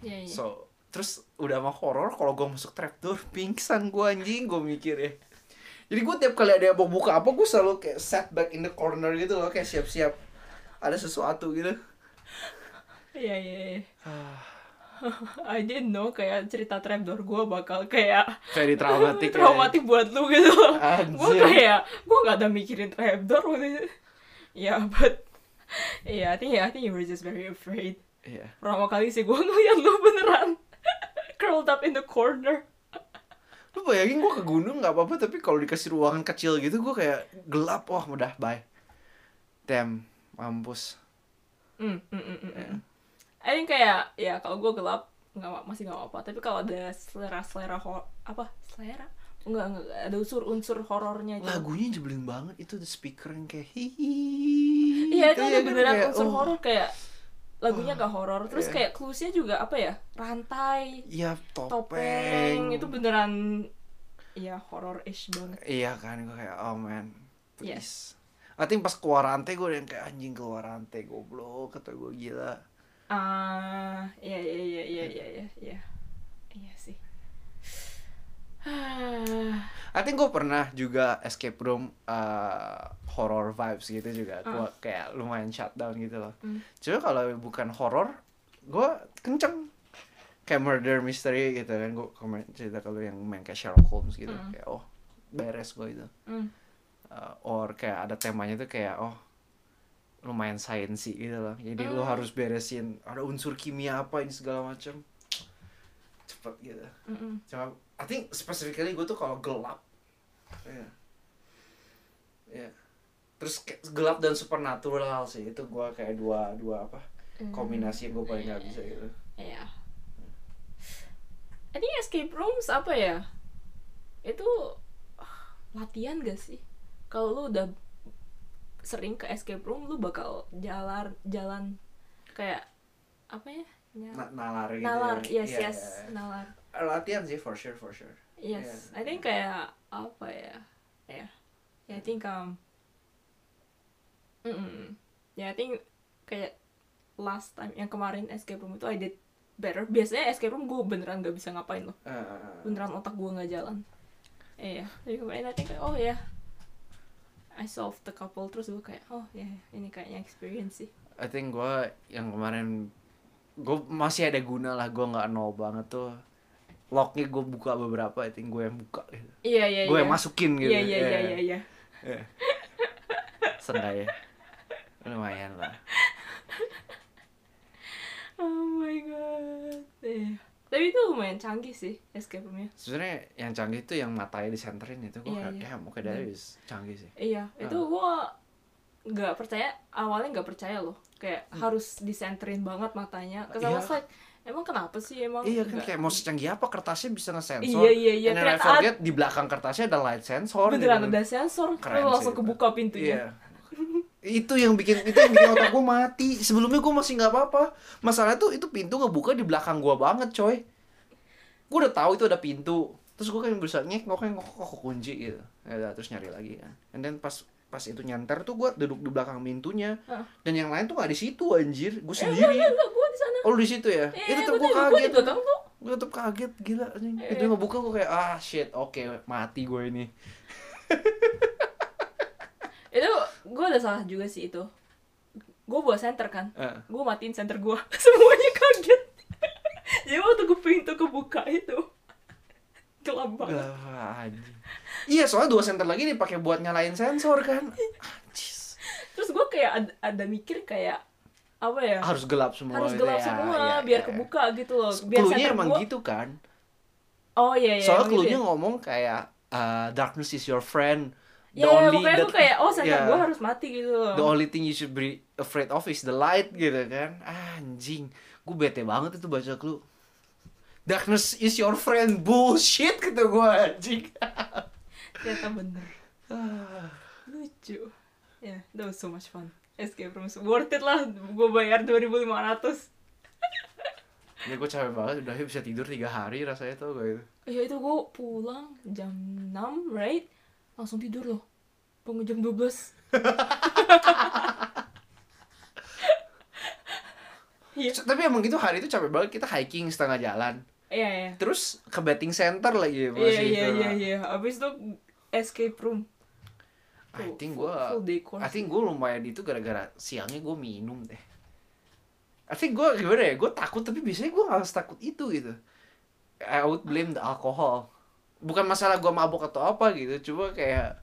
Iya, iya. So terus udah mah horror kalau gue masuk trapdoor pingsan gue anjing gue mikir ya. Jadi gue tiap kali ada yang mau buka apa gue selalu kayak set back in the corner gitu loh kayak siap-siap ada sesuatu gitu. Iya iya iya. I didn't know kayak cerita trapdoor gue bakal kayak Very ya. traumatik buat lu gitu. gue kayak gue gak ada mikirin trapdoor waktu itu. Ya, but yeah, I think yeah, I think you were just very afraid. Iya. Pertama kali sih gue ngeliat lu beneran curled up in the corner. Lu bayangin gue ke gunung nggak apa-apa tapi kalau dikasih ruangan kecil gitu gue kayak gelap wah udah bye. Damn, mampus. Mm, mm, mm, mm, Ya. mm. I think kayak ya kalau gue gelap nggak masih nggak apa-apa. Tapi kalau ada selera selera hor apa selera Enggak, enggak, ada unsur-unsur horornya itu. Lagunya nyebelin banget itu the speaker yang kayak hihi. Iya itu Gitu ada ya kan, beneran kayak, unsur oh. horor kayak lagunya gak horor. Terus Iya. kayak cluesnya juga apa ya? Rantai, Iya topeng. topeng, itu beneran ya horror-ish banget. Iya kan gue kayak oh man please. I think pas keluar rantai gue yang kayak anjing keluar rantai goblok kata gue gila. Ah, iya iya iya iya iya iya iya. Iya sih. Ah, I think gue pernah juga escape room uh, horror vibes gitu juga. Gue kayak lumayan shutdown gitu loh. Hmm. Cuma kalau bukan horror, gue kenceng. Kayak murder mystery gitu kan. Gue komen cerita kalau yang main kayak Sherlock Holmes gitu. Hmm. Kayak oh beres gue itu. hmm. Uh, or kayak ada temanya tuh kayak oh lumayan sciencey gitu loh. Jadi lu Hmm. harus beresin ada unsur kimia apa ini segala macam. cepet gitu Mm-mm. cuma I think specifically gue tuh kalau gelap ya ya terus kayak gelap dan supernatural sih itu gue kayak dua dua apa kombinasi yang gue paling gak bisa gitu Iya. I think escape rooms apa ya? Itu latihan gak sih? Kalau lu udah sering ke escape room, lu bakal jalan jalan kayak apa ya? Nya- Na- nalar gitu nalar, ya. yes Iya, yes, iya, iya. nalar. Latihan sih for sure for sure Yes, Iya. I think kayak apa ya? Ya, yeah. I think um, mm ya I think kayak last time yang kemarin escape room itu I did better. Biasanya escape room gue beneran gak bisa ngapain loh, eh. beneran otak gue nggak jalan. Iya, jadi kemarin I think oh ya, I solved the couple terus gue kayak oh ya ini kayaknya experience sih. I think gue yang kemarin gue masih ada guna lah gue nggak nol banget tuh locknya gue buka beberapa I think gue yang buka gitu Iya iya gue iya. yang masukin gitu Iya iya iya iya iya. Iya. Seenggaknya lumayan lah Oh my god. Iya. Tapi itu lumayan canggih sih escape roomnya. sebenarnya yang canggih tuh yang matanya disenterin itu gue Iya, kayak iya. damn, oke dari canggih sih Iya, itu gua nggak percaya awalnya nggak percaya loh kayak harus disenterin banget matanya. Iya. was like, emang kenapa sih emang? iya kan kayak mau secanggih apa kertasnya bisa ngesensor Iya iya iya. And Ternyata forget di belakang kertasnya ada light sensor beneran gitu. ada sensor, Keren langsung kebuka pintunya. Iya. itu yang bikin itu yang bikin otak gue mati sebelumnya gue masih nggak apa-apa masalah tuh itu pintu ngebuka di belakang gue banget coy gue udah tahu itu ada pintu terus gue kan berusaha ngek ngok ngok kok kunci gitu ya udah, terus nyari lagi kan and then pas pas itu nyanter tuh gue duduk di belakang pintunya Hah. dan yang lain tuh nggak di situ anjir gue Eh, sendiri enggak, enggak, gua di sana. oh lu di situ ya Eh, itu tuh gue kaget tuh. gue tetep kaget gila anjing Eh. itu ngebuka gue kayak ah shit oke mati gue ini Itu gua ada salah juga sih itu. Gua bawa center kan. Eh. Gua matiin center gua. Semuanya kaget. Jadi waktu gue pintu kebuka itu gelap banget. Anjing. Iya, soalnya dua senter lagi dipakai buat nyalain sensor kan. Anjis. Terus gue kayak ada, ada mikir kayak apa ya? Harus gelap semua. harus gitu gelap ya. semua Iya, biar iya. kebuka gitu loh. Biar Cluenya emang gua- gitu kan. Oh iya iya. Soalnya emang gitu ya. ngomong kayak uh, darkness is your friend. Ya, ya, pokoknya gue kayak oh center yeah. gue harus mati gitu loh. The only thing you should be afraid of is the light gitu kan. Anjing. Gue bete banget itu baca clue. Darkness is your friend. Bullshit kata gue anjing. Ternyata bener. Lucu. Ya, yeah, that was so much fun. Escape rooms worth it lah. Gue bayar 2.500. Ini gue capek banget. Udah bisa tidur tiga hari rasanya tuh gue itu. Ya itu gue pulang jam 6, right? Langsung tidur loh. Bangun jam 12. Iya. Tapi emang gitu hari itu capek banget kita hiking setengah jalan. Iya, iya. Terus ke betting center lagi Iya, masih iya, itu. iya, iya. Abis itu escape room. I think decor. I think gue lumayan itu gara-gara siangnya gue minum deh. I think gue gimana ya, gue takut tapi biasanya gue gak takut itu gitu. I would blame the alcohol. Bukan masalah gue mabuk atau apa gitu, cuma kayak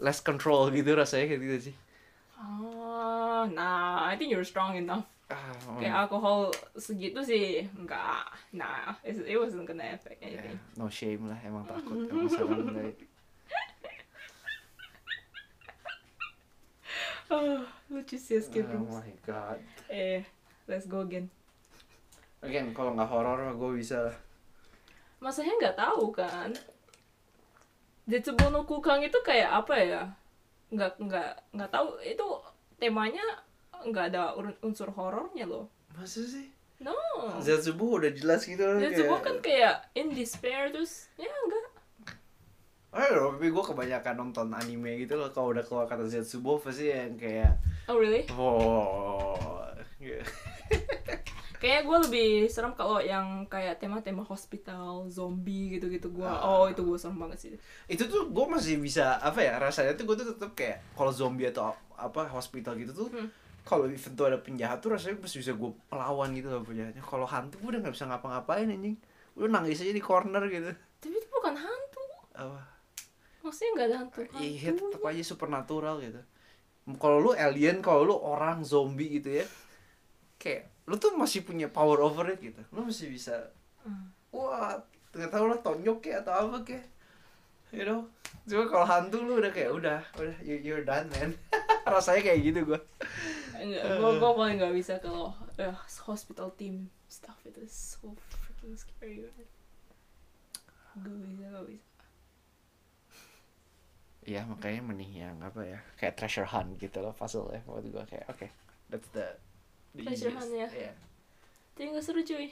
less control gitu rasanya kayak gitu sih. Ah, nah, I think you're strong enough. Ah, Kayak alkohol segitu sih, enggak. Nah, it, it wasn't gonna affect anything. no shame lah, emang takut emang serem dari. Oh, lucu sih escape Oh rooms. my god. Eh, let's go again. Again, kalau nggak horor gue bisa. Masanya nggak tahu kan? Jetsubo no Kukang itu kayak apa ya? Nggak nggak nggak tahu itu temanya nggak ada ur- unsur horornya loh. Masa sih? No. Zetsubo udah jelas gitu Jetsubo kan kayak in despair terus ya enggak. Ayo, tapi gue kebanyakan nonton anime gitu loh Kalau udah keluar kata Zetsubo pasti yang kayak Oh really? Oh. Kayaknya gue lebih serem kalau yang kayak tema-tema hospital, zombie gitu-gitu gue. Ah. Oh itu gue serem banget sih. Itu tuh gue masih bisa Apa ya rasanya tuh gue tuh tetep kayak Kalau zombie atau apa hospital gitu tuh Hmm. Kalau even tuh ada penjahat tuh rasanya masih bisa gue pelawan gitu loh penjahatnya. Kalau hantu gue udah gak bisa ngapa-ngapain anjing. Lu nangis aja di corner gitu. Tapi itu bukan hantu. Apa? Maksudnya nggak ada hantu. Iya hantu. tetep aja supernatural gitu. Kalau lu alien, kalau lu orang zombie gitu ya Kayak lu tuh masih punya power over it gitu. Lu masih bisa Hmm. wah nggak tahu lah tonjok kayak atau apa kayak. You know? Cuma kalau hantu lu udah kayak udah udah you, you're done man. Rasanya kayak gitu gua Enggak, gue gue paling nggak bisa kalau uh, hospital team stuff itu so freaking scary banget. Gue bisa gak bisa. Iya makanya mending yang apa ya kayak treasure hunt gitu loh puzzle ya buat gua kayak oke that's the, the Treasure easiest. hunt ya? Iya. Tapi nggak seru cuy.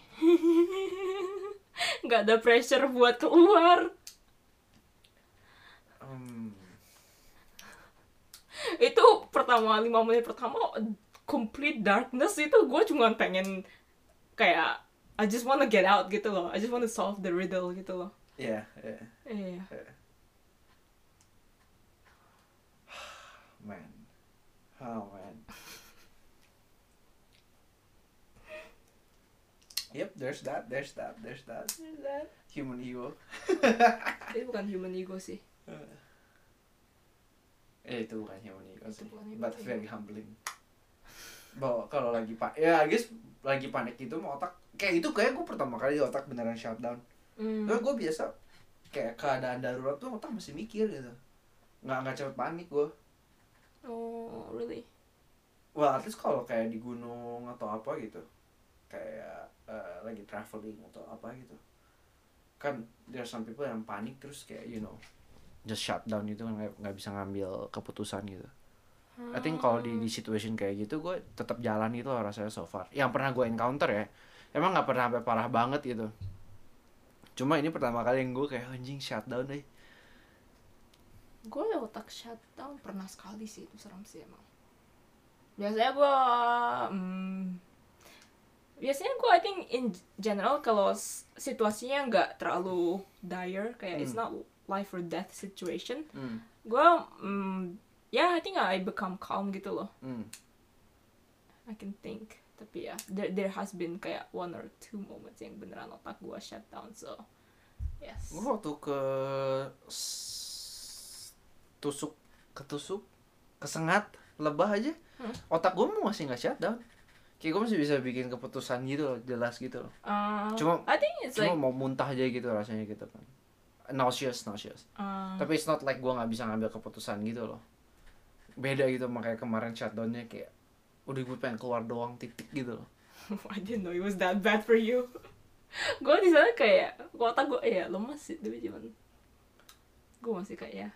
Nggak ada pressure buat keluar. Hmm. Itu pertama lima menit pertama complete darkness itu gue cuma pengen kayak I just wanna get out gitu loh. I just wanna solve the riddle gitu loh. Iya, iya. Iya. Man. Oh man. Yep, there's that, there's that, there's that. Human ego. Itu bukan human ego sih. Eh itu bukan Itu sih, but very humbling. Bahwa kalau lagi pak, ya guys lagi panik itu mau otak kayak itu kayak gue pertama kali otak beneran shutdown. Tapi gue biasa kayak keadaan darurat tuh otak masih mikir gitu. Nggak nggak cepet panik gue. Oh, really? Well, at least kalau kayak di gunung atau apa gitu, kayak eh, lagi traveling atau apa gitu, kan there are some people yang panik terus kayak you know just shut down gitu kan nggak bisa ngambil keputusan gitu. I think kalau di, di situation kayak gitu gue tetap jalan gitu loh rasanya so far. Yang pernah gue encounter ya, emang nggak pernah sampai parah banget gitu. Cuma ini pertama kali yang gue kayak anjing shutdown deh. gue otak shutdown pernah sekali sih itu serem sih emang biasanya gue hmm, biasanya gue I think in general kalau situasinya nggak terlalu dire kayak it's not life or death situation. Hmm. gue hmm, ya I think I become calm gitu loh. Hmm. I can think. Tapi ya there, there has been kayak one or two moments yang beneran otak gue shutdown so yes. Gue waktu ke tusuk ketusuk kesengat lebah aja Hmm. otak gue masih nggak shutdown kayak gue masih bisa bikin keputusan gitu loh jelas gitu loh. Uh, Cuma- I think it's cuma like mau muntah aja gitu rasanya gitu kan nauseous nauseous. Uh, tapi it's not like gue nggak bisa ngambil keputusan gitu loh. Beda gitu makanya kemarin shutdownnya kayak udah gue pengen keluar doang titik gitu loh. I didn't know it was that bad for you. gue di sana kayak otak gue ya lemas sih tapi cuman. Gue masih kayak ya.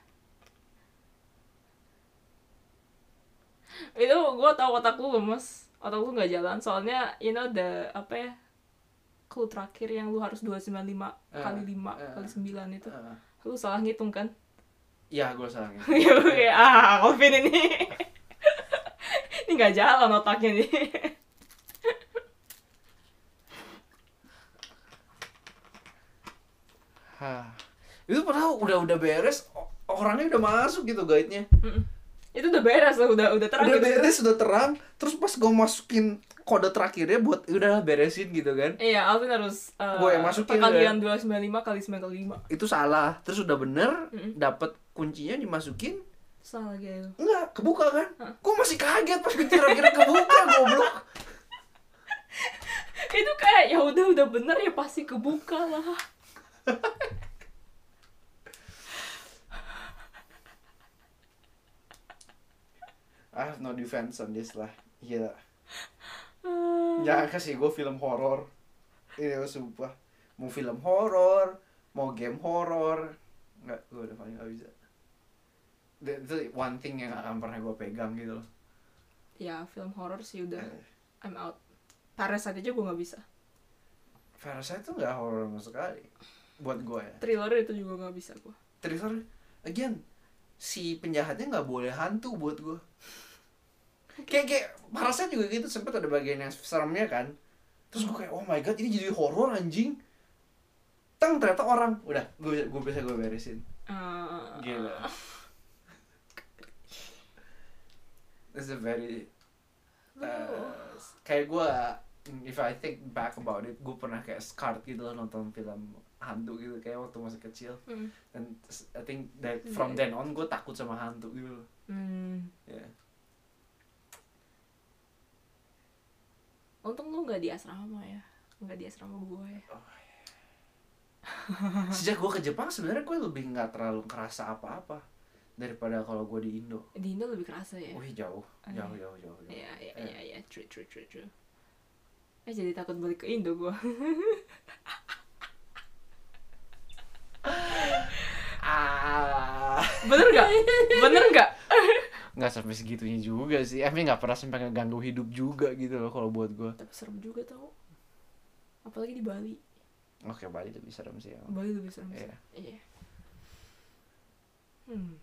Itu gue tahu otak lu lemes, otak lu nggak jalan soalnya you know the apa ya clue terakhir yang lu harus 295 kali 5 eh. kali 9 itu Eh, lu salah ngitung kan Iya gue salah gitu. ya kayak ah Alvin ini ini nggak jalan otaknya nih Hah. itu padahal udah udah beres orangnya udah masuk gitu guide-nya Mm-mm. itu udah beres loh udah udah terang udah gitu. beres udah terang terus pas gue masukin kode terakhirnya buat udah beresin gitu kan. Iya, Alvin harus uh, Gua yang masukin, perkalian 295 kali 9 kali 5 itu salah. Terus udah bener Mm-mm. dapet kuncinya dimasukin. Salah lagi itu. enggak kebuka kan? Hah? gue masih kaget pas kira-kira kebuka goblok. Itu kayak ya udah udah bener ya pasti kebuka lah. I have no defense on this lah. Gila Ah. Jangan kasih gue film horor. Ini gue sumpah. Mau film horor Mau game horor. Enggak, gue udah paling gak bisa. Itu one thing yang gak akan pernah gue pegang gitu loh. Ya, film horor sih udah. Eh, I'm out. Parasite aja gue nggak bisa. Parasite tuh gak horor sama sekali. Buat gue ya. Thriller itu juga nggak bisa gue. Thriller? Again Si penjahatnya gak boleh hantu buat gue Kayak, kayak Parasite juga gitu sempet ada bagian yang seremnya kan. Terus gue kayak oh my god ini jadi horor anjing. Tang ternyata orang. Udah gue gue bisa gue beresin. Uh, Gila. This is a very uh, kayak gue if I think back about it gue pernah kayak scarred gitu loh nonton film hantu gitu kayak waktu masih kecil. Hmm. dan I think that from then on gue takut sama hantu gitu loh. Hmm. ya Untung lu nggak di asrama ya. Nggak di asrama gue ya. sejak gue ke Jepang sebenarnya gue lebih nggak terlalu kerasa apa-apa daripada kalau gue di Indo di Indo lebih kerasa ya wih jauh Oh, jauh iya. jauh jauh, jauh. Iya, iya, iya, iya, true, true, true, true. Eh jadi takut balik ke Indo gua. ah Bener gak? Nggak sampai segitunya juga sih Emi nggak pernah sampai ngeganggu hidup juga gitu loh kalau buat gue Tapi serem juga tau. Apalagi di Bali. oke Bali lebih serem sih emang. Bali lebih serem sih. Iya. Iya. Hmm.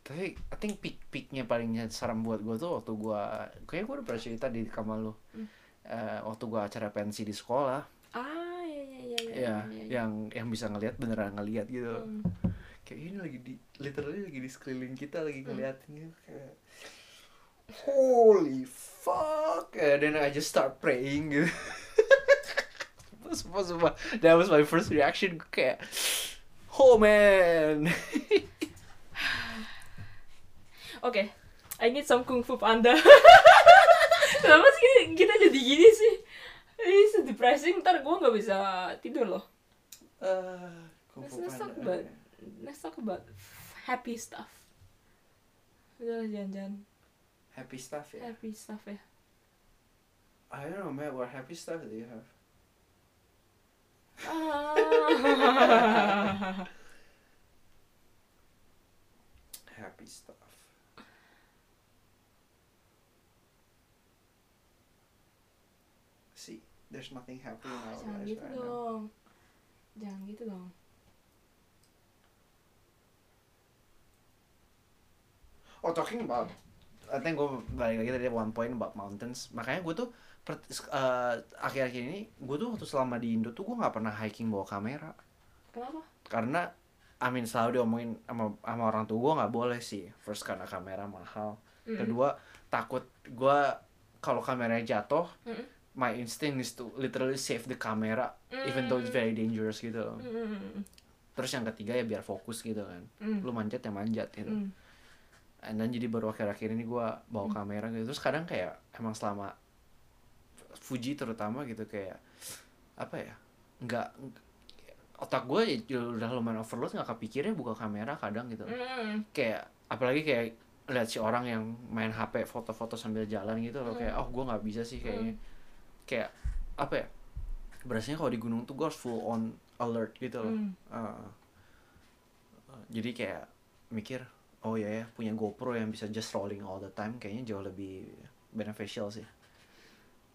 tapi I think peak peaknya palingnya serem buat gue tuh waktu gue kayak gue udah pernah cerita di kamar lu Hmm. Eh, waktu gue acara pensi di sekolah Ah, iya, iya, iya, iya. ya iya, iya. yang yang bisa ngelihat beneran ngelihat gitu. Hmm. Kayak ini lagi di literally lagi di sekeliling kita lagi Hmm. ngeliatin gitu kayak holy fuck and then I just start praying gitu sumpah sumpah that was my first reaction kayak oh man Oke, I need some kung fu panda. Kenapa sih kita jadi gini sih? Ini so depressing, ntar gue nggak bisa tidur loh. Eh, Kung Fu Panda. Let's talk about happy stuff. Udah jangan-jangan happy stuff ya happy stuff ya. I don't know man what happy stuff do you have Ah. happy stuff see there's nothing happy in our Jangan lives gitu right now. dong. Jangan gitu dong. Oh talking about I think gue balik lagi tadi one point about mountains makanya gue tuh eh, akhir-akhir ini gue tuh waktu selama di Indo tuh gue nggak pernah hiking bawa kamera Kenapa? karena Amin selalu diomongin sama sama orang tua gue nggak boleh sih first karena kamera mahal Mm-mm. kedua takut gue kalau kameranya jatuh Mm-mm. my instinct is to literally save the camera even though it's very dangerous gitu loh. Mm-mm. terus yang ketiga ya biar fokus gitu kan Mm. lu manjat ya manjat gitu Mm. And then jadi baru akhir-akhir ini gue bawa kamera gitu. Terus kadang kayak emang selama Fuji terutama gitu kayak apa ya nggak otak gue ya udah lumayan overload nggak kepikirnya buka kamera kadang gitu. Mm. kayak apalagi kayak lihat si orang yang main HP foto-foto sambil jalan gitu loh. Kayak oh gue nggak bisa sih kayaknya. Kayak apa ya berasanya kalau di gunung tuh gue harus full on alert gitu loh. Mm. Uh, jadi kayak mikir oh ya ya punya GoPro yang bisa just rolling all the time kayaknya jauh lebih beneficial sih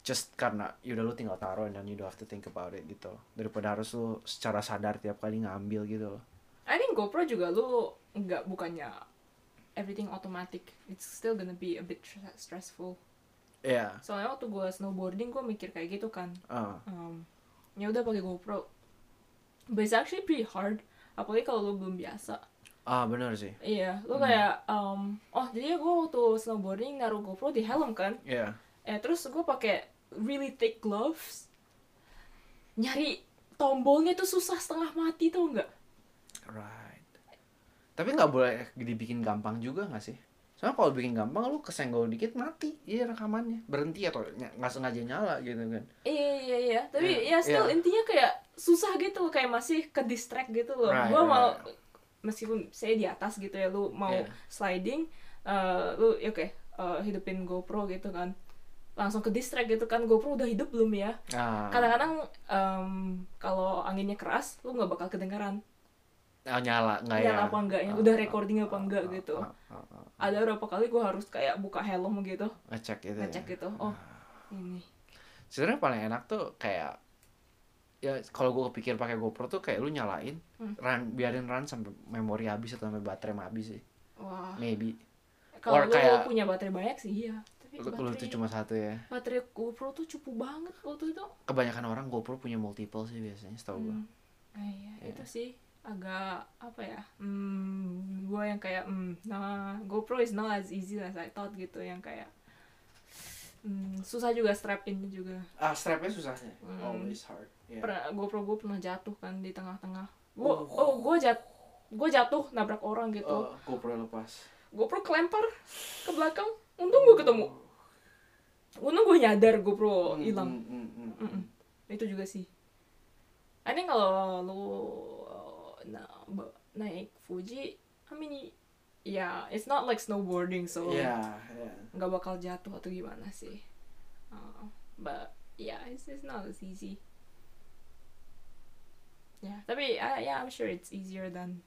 just karena yaudah lu tinggal taruh dan you don't have to think about it gitu daripada harus lu secara sadar tiap kali ngambil gitu loh I think GoPro juga lu nggak bukannya everything automatic. It's still gonna be a bit stre- stressful. ya Soalnya waktu gue snowboarding gue mikir kayak gitu kan. ah Um, ya udah pakai GoPro. But it's actually pretty hard. Apalagi kalau lu belum biasa. Ah benar sih Iya, lu Hmm. kayak um, oh jadi gue waktu snowboarding naruh GoPro di helm kan. ya Eh terus gue pakai really thick gloves. Nyari tombolnya tuh susah setengah mati tau nggak? right tapi nggak boleh dibikin gampang juga nggak sih soalnya kalau bikin gampang lu kesenggol dikit mati iya rekamannya berhenti atau nggak sengaja nyala gitu kan Iya iya iya, tapi Iya, ya still iya. intinya kayak susah gitu loh, kayak masih ke distract gitu loh. Right, gua right, mau. Meskipun saya di atas gitu ya, lu mau Iya. sliding, eh, lu ya oke eh, hidupin GoPro gitu kan, langsung ke distract gitu kan, GoPro udah hidup belum ya? ah Kadang-kadang em, kalau anginnya keras, lu nggak bakal kedengeran. ah, nyala nggak ya Nyala apa enggaknya, Ah, udah ah, recording apa ah, enggak ah, gitu. Ada berapa kali gua harus kayak buka helm gitu, ngecek gitu ngecek ya. gitu. Oh ini. sebenarnya paling enak tuh kayak ya kalau gue kepikir pakai GoPro tuh kayak lu nyalain Hmm. run biarin run sampai memori habis atau sampai baterai habis sih Wah. maybe Kalau lu kayak- punya baterai banyak sih iya. Tapi lu, lu tuh baterai, cuma satu ya baterai GoPro tuh cupu banget waktu itu. kebanyakan orang GoPro punya multiple sih biasanya setahu gue Hmm. Nah, iya, Iya. itu sih agak apa ya? Hmm, gua yang kayak hmm, nah GoPro is not as easy as I thought gitu yang kayak hmm, susah juga strap in juga. ah strapnya susahnya Hmm. always hard yeah. Pernah GoPro gue pernah jatuh kan di tengah-tengah. Gua Oh. oh, gua jat gua jatuh nabrak orang gitu. Oh, GoPro lepas GoPro kelempar ke belakang. Untung gue ketemu. Untung gue nyadar GoPro hilang. Mm, mm, mm, mm. Mm-mm. itu juga sih I think kalau lu na, ba- naik Fuji, I mean, yeah, it's not like snowboarding, so iya. nggak bakal jatuh atau gimana sih. Uh, but yeah, it's, it's not as easy. Yeah, tapi uh, yeah, I'm sure it's easier than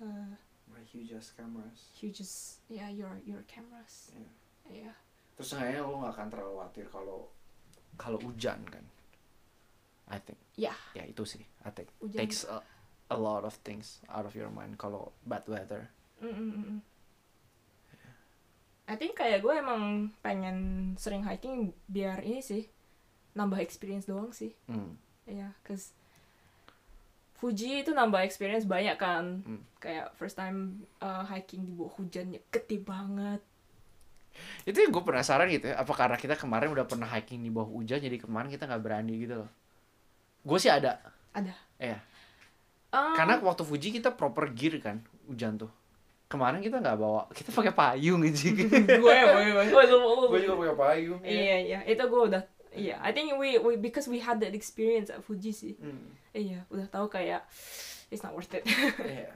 uh, My huge ass cameras. you just yeah your your cameras. Iya. Yeah. Terus kayaknya lo gak akan terlalu khawatir kalau kalau hujan kan. I think. Yeah. Ya itu sih. I think. Hujan. Takes a, a lot of things out of your mind kalau bad weather. Mm, mm, mm, mm. I think kayak gue emang pengen sering hiking biar ini sih nambah experience doang sih. Hmm. Iya, cause Fuji itu nambah experience banyak kan. Hmm. Kayak first time uh, hiking di bawah hujan ya gede banget. Itu yang gue penasaran gitu ya. Apa karena kita kemarin udah pernah hiking di bawah hujan jadi kemarin kita nggak berani gitu loh. Gue sih ada. Ada. Iya. Um, Karena waktu Fuji kita proper gear kan hujan tuh. Kemarin kita nggak bawa. Kita pakai payung aja. gue ya, gue lu- gue juga pakai payung. ya. Iya iya, itu gue udah Iya, I think we, we because we had that experience at Fuji sih. Hmm. Iya, udah tahu kayak it's not worth it. Iya.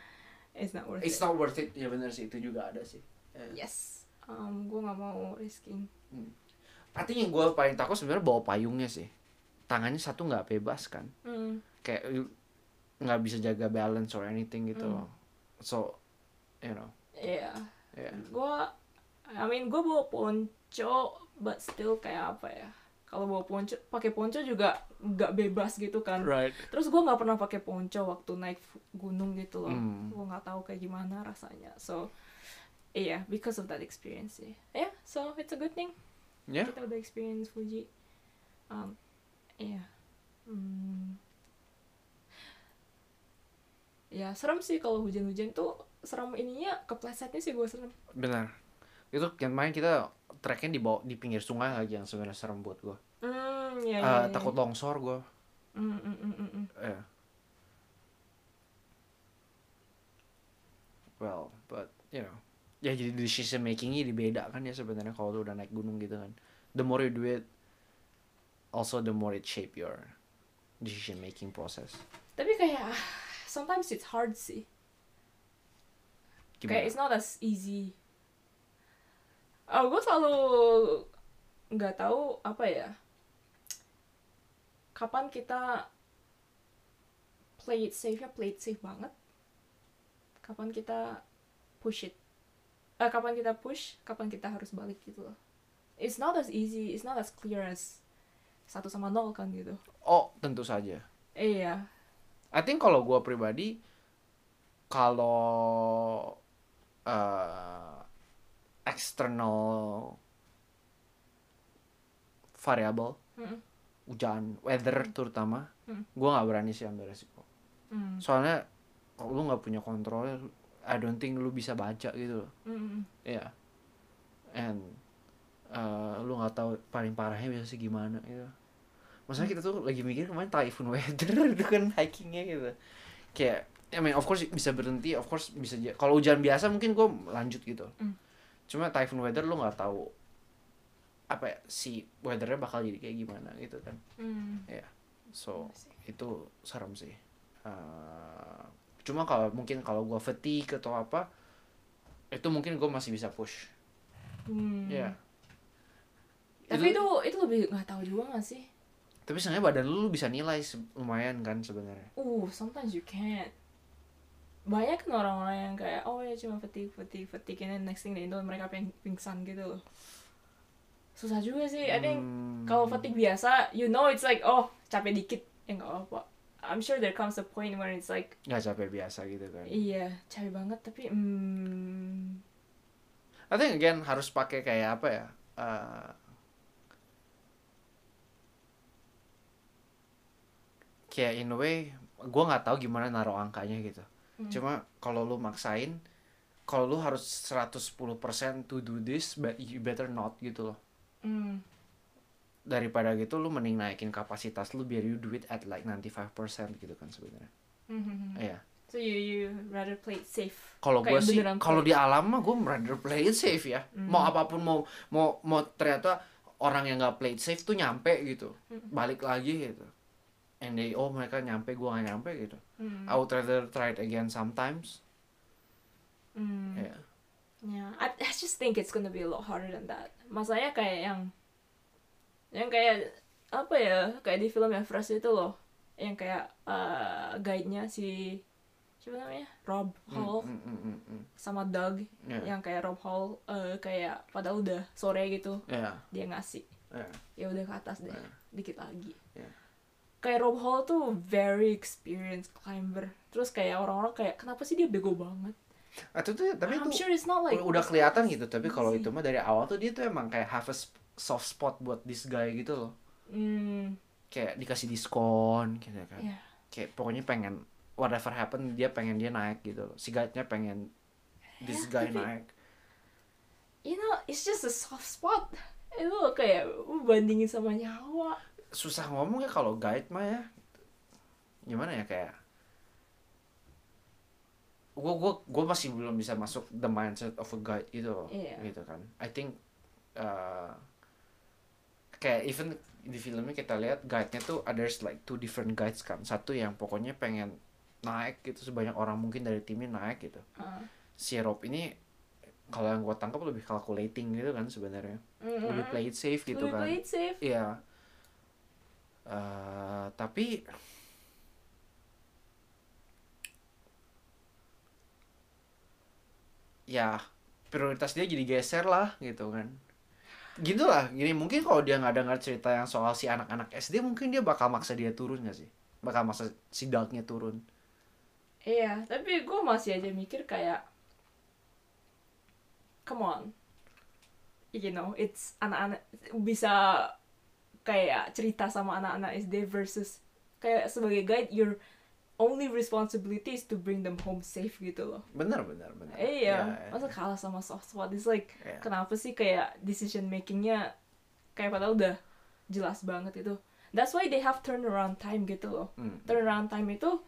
it's not worth It's it. not worth it. Ya bener sih itu juga ada sih. Iya. Yes. Um, gue nggak mau risking. Artinya yang gue paling takut sebenarnya bawa payungnya sih. Tangannya satu nggak bebas kan. Hmm. Kayak nggak bisa jaga balance or anything gitu Hmm. loh. So, you know, Iya. ya. Gue, I mean gue bawa ponco, but still kayak apa ya? Kalau bawa ponco, pakai ponco juga nggak bebas gitu kan. Right. Terus gue nggak pernah pakai ponco waktu naik gunung gitu loh. Hmm. Gue nggak tahu kayak gimana rasanya. So, iya, because of that experience sih. Yeah, so it's a good thing. Ya. Kita udah experience Fuji. Um, iya. Hmm. Ya, serem sih kalau hujan-hujan tuh serem ininya keplesetnya sih gue serem. Benar. Itu yang main kita treknya di bawah di pinggir sungai lagi yang sebenarnya serem buat gue. Hmm, ya, ya, Eh, ya. takut longsor gue. Hmm, hmm, hmm, hmm, hmm. Yeah. Well, but you know, ya jadi decision makingnya dibeda kan ya sebenarnya kalau lu udah naik gunung gitu kan. The more you do it, also the more it shape your decision making process. Tapi kayak ah, sometimes it's hard sih. Kayak Gimana? it's not as easy. Oh, gue selalu nggak tahu apa ya. Kapan kita play it safe ya, play it safe banget. Kapan kita push it. Eh, kapan kita push, kapan kita harus balik gitu loh. It's not as easy, it's not as clear as satu sama nol kan gitu. Oh, tentu saja. Iya. I think kalau gua pribadi kalau eh, external variable Mm-mm. hujan weather terutama Mm. gua nggak berani sih ambil resiko Hmm. soalnya kalau lu nggak punya kontrol I don't think lu bisa baca gitu loh Mm-mm. ya and eh, lu nggak tahu paling parahnya biasa gimana gitu maksudnya kita tuh lagi mikir kemarin typhoon weather itu kan hikingnya gitu kayak I mean of course bisa berhenti of course bisa kalau hujan biasa mungkin gua lanjut gitu Mm. Cuma typhoon weather lu nggak tahu apa ya, si weathernya bakal jadi kayak gimana gitu kan Hmm. so itu serem sih Eh, cuma kalau mungkin kalau gua fatigue atau apa itu mungkin gue masih bisa push Hmm. ya Tapi itu itu lebih nggak tahu juga gak sih? tapi sebenarnya badan lu, bisa nilai lumayan kan sebenarnya Uh, sometimes you can't. Banyak kan orang-orang yang kayak oh ya cuma fatigue, fatigue, fatigue, and next thing they know mereka ping pingsan gitu loh. Susah juga sih. I think Hmm. kalau fatigue biasa, you know it's like oh capek dikit ya nggak apa. I'm sure there comes a point where it's like nggak capek biasa gitu kan iya capek banget tapi hmm I think again harus pakai kayak apa ya eh, kayak in a way gue nggak tahu gimana naruh angkanya gitu Hmm. cuma kalau lu maksain kalau lu harus 110% to do this but you better not gitu loh hmm daripada gitu lu mending naikin kapasitas lu biar you do it at like 95% gitu kan sebenarnya hmm, hmm, hmm. iya So you you rather play it safe. kalau gue sih kalau di alam mah gue rather play it safe ya Hmm. mau apa pun mau mau mau ternyata orang yang nggak play it safe tuh nyampe gitu Hmm. balik lagi gitu and they oh mereka nyampe gua nggak nyampe gitu Hmm. I would rather try it again sometimes Hmm. ya Yeah, I, I just think it's gonna be a lot harder than that. Masalahnya kayak yang yang kayak apa ya kayak di film yang Fresh itu loh yang kayak uh, guide-nya si siapa namanya Rob Hall Mm, mm, mm, mm. sama Doug Ya. yang kayak Rob Hall uh, kayak padahal udah sore gitu Ya, dia ngasih ya, ya udah ke atas deh Ya. dikit lagi. Kayak Rob Hall tuh very experienced climber. Terus kayak orang-orang kayak kenapa sih dia bego banget? Itu tuh tapi I'm itu sure it's not like udah kelihatan gitu tapi kalau itu mah dari awal tuh dia tuh emang kayak have a soft spot buat this guy gitu loh. Hmm, kayak dikasih diskon gitu kan. Ya kayak pokoknya pengen whatever happen dia pengen dia naik gitu loh. Si guide-nya pengen this Ya, guy tapi- naik. You know it's just a soft spot. Itu kayak bandingin sama nyawa susah ngomong ya kalau guide mah ya. Gimana ya kayak gue gue gue masih belum bisa masuk the mindset of a guide gitu loh Iya. gitu kan. I think uh, kayak even di filmnya kita lihat guide-nya tuh there's like two different guides kan. Satu yang pokoknya pengen naik gitu sebanyak orang mungkin dari timnya naik gitu. Uh, si Rob ini kalau yang gue tangkap lebih calculating gitu kan sebenarnya. Mm, lebih play it safe gitu lebih kan. play it safe. Iya. Eh, tapi ya prioritas dia jadi geser lah gitu kan. Gitu lah, gini mungkin kalau dia nggak dengar cerita yang soal si anak-anak SD mungkin dia bakal maksa dia turun gak sih? Bakal maksa si Doug-nya turun. iya tapi gue masih aja mikir kayak come on you know it's anak-anak bisa kayak cerita sama anak-anak SD versus kayak sebagai guide your only responsibility is to bring them home safe gitu loh Bener bener bener. iya Ya, masa kalah sama soft spot it's like ya. kenapa sih kayak decision makingnya kayak padahal udah jelas banget itu that's why they have turnaround time gitu loh Hmm. turnaround time itu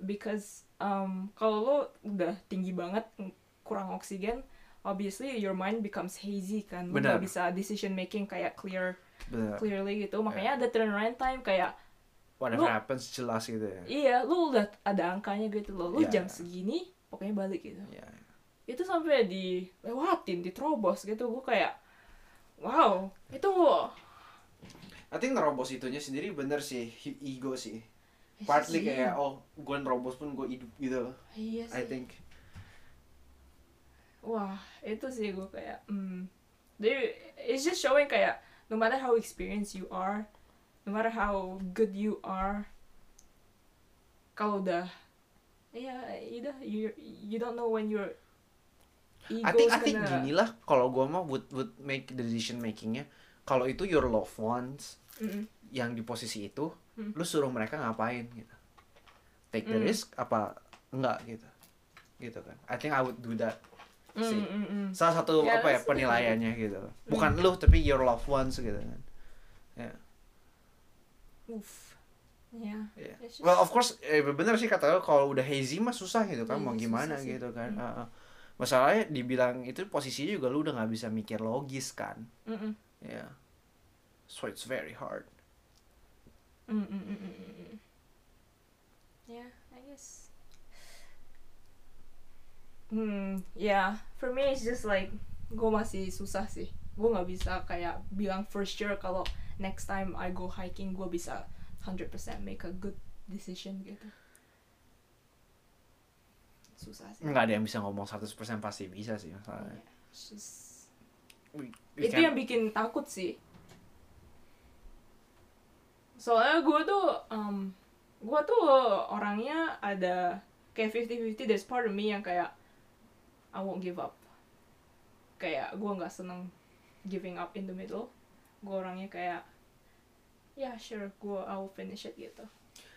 because um, kalau lo udah tinggi banget mm, kurang oksigen obviously your mind becomes hazy kan lo Benar. bisa decision making kayak clear Bener. clearly gitu makanya ada turnaround time kayak Whatever Lu- happens jelas gitu ya. iya lu udah ada angkanya gitu loh lu Iya. jam segini pokoknya balik gitu Ya. itu sampai dilewatin diterobos gitu gue kayak wow itu I think nerobos itunya sendiri bener sih ego sih. Iya Partly sih. kayak oh gue nerobos pun gue hidup gitu. iya I sih think. wah itu sih gue kayak hmm they it's just showing kayak no matter how experienced you are no matter how good you are kalau udah ya udah you you don't know when your I think I think gini lah kalau gue mah would would make the decision makingnya kalau itu your loved ones Mm-mm. yang di posisi itu Hmm. lu suruh mereka ngapain gitu take the Hmm. risk apa enggak gitu gitu kan I think I would do that sih Mm, mm, mm. salah satu Ya, apa ya penilaiannya gitu bukan lu tapi your loved ones gitu kan ya. Yeah. Iya. It's just- Well of course eh, bener sih kata lo kalau udah hazy mah susah gitu kan Iya, mau susah gimana sih. gitu kan. Hmm. Heeh. Masalahnya dibilang itu posisinya juga lu udah nggak bisa mikir logis kan. Mm-mm. Ya. So it's very hard. Mm, mm, mm, mm, mm, mm. Yeah, I guess. Hmm, yeah. For me it's just like gue masih susah sih. Gue nggak bisa kayak bilang for sure kalau next time I go hiking gue bisa 100% make a good decision gitu. Susah sih. Nggak ada yang bisa ngomong 100% pasti bisa sih masalahnya. Yeah, just We- we itu can't- yang bikin takut sih soalnya gue tuh um, gue tuh orangnya ada kayak 50-50 there's part of me yang kayak I won't give up kayak gue nggak seneng giving up in the middle gue orangnya kayak ya sure gue I'll finish it gitu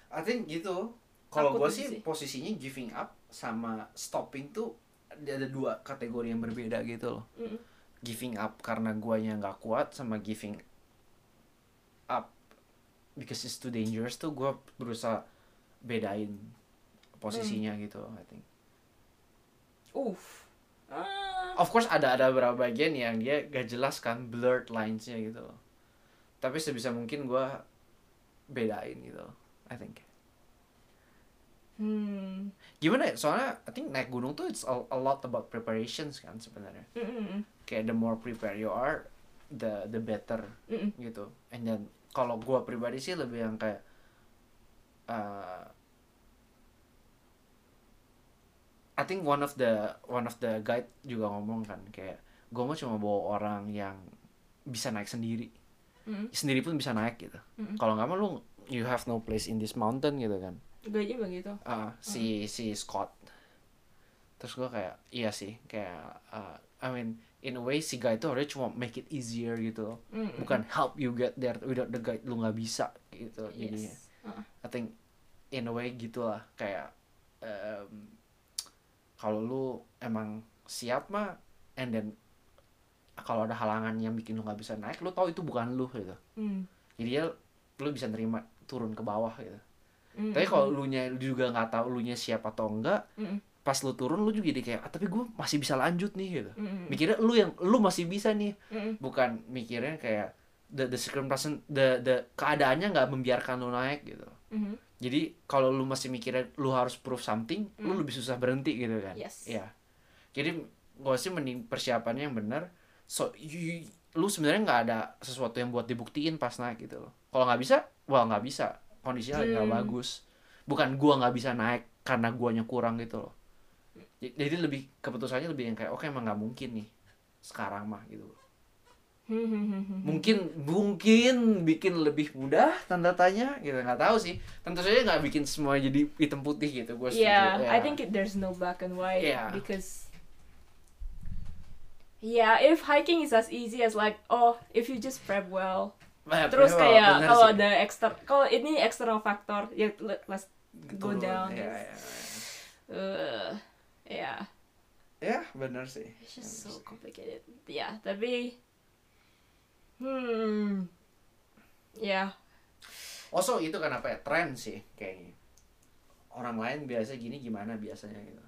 I think gitu. Kalau gue sih posisinya giving up sama stopping tuh ada dua kategori yang berbeda gitu loh. Mm-mm. Giving up karena guanya nggak kuat sama giving up because it's too dangerous tuh gue berusaha bedain posisinya gitu I think. Uff. Of course ada ada beberapa bagian yang dia gak jelas kan blurred linesnya gitu loh. Tapi sebisa mungkin gue bedain gitu loh. I think Hmm. gimana ya soalnya I think naik gunung tuh it's a, a lot about preparations kan sebenarnya Mm-mm. kayak the more prepare you are the the better Mm-mm. gitu and then kalau gua pribadi sih lebih yang kayak uh, I think one of the one of the guide juga ngomong kan kayak gua mau cuma bawa orang yang bisa naik sendiri Mm-mm. sendiri pun bisa naik gitu Mm-mm. kalau nggak mah lu you have no place in this mountain gitu kan Gue aja begitu. Ah, si si Scott terus gua kayak iya sih kayak uh, I mean in a way si guy itu harusnya cuma make it easier gitu loh Mm-mm. bukan help you get there without the guide lu nggak bisa gitu jadinya Yes. Uh-uh. I think in a way gitulah kayak em, kalau lu emang siap mah and then kalau ada halangan yang bikin lu nggak bisa naik lu tahu itu bukan lu gitu Mm. jadi ya lu bisa nerima turun ke bawah gitu Mm-mm. tapi kalau lu nya juga nggak tahu lu nya siap atau enggak Mm-mm. pas lu turun lu juga jadi kayak ah, tapi gue masih bisa lanjut nih gitu Mm-mm. mikirnya lu yang lu masih bisa nih Mm-mm. bukan mikirnya kayak the the circumstance the the keadaannya nggak membiarkan lu naik gitu Mhm. Jadi kalau lu masih mikirnya lu harus prove something lu Mm. lebih susah berhenti gitu kan Yes. Iya. jadi gue sih mending persiapannya yang benar so you- lu sebenarnya nggak ada sesuatu yang buat dibuktiin pas naik gitu loh kalau nggak bisa well nggak bisa kondisinya nggak Hmm. bagus bukan gua nggak bisa naik karena guanya kurang gitu loh jadi lebih keputusannya lebih yang kayak oke emang nggak mungkin nih sekarang mah gitu Hmm. Mungkin mungkin bikin lebih mudah tanda tanya gitu nggak tahu sih tentu saja nggak bikin semua jadi hitam putih gitu gue setuju Yeah, Ya. I think it, there's no black and white Yeah. because yeah, if hiking is as easy as like oh, if you just prep well, Nah, terus bener, kayak bener kalau ada extra kalau ini external factor ya let- let's go Turun, down. ya, yes. ya, ya. uh, yeah, ya benar sih it's just so complicated. Yeah, tapi hmm, yeah, also itu kan apa ya? Tren sih kayaknya. Orang lain biasa gini gimana biasanya gitu.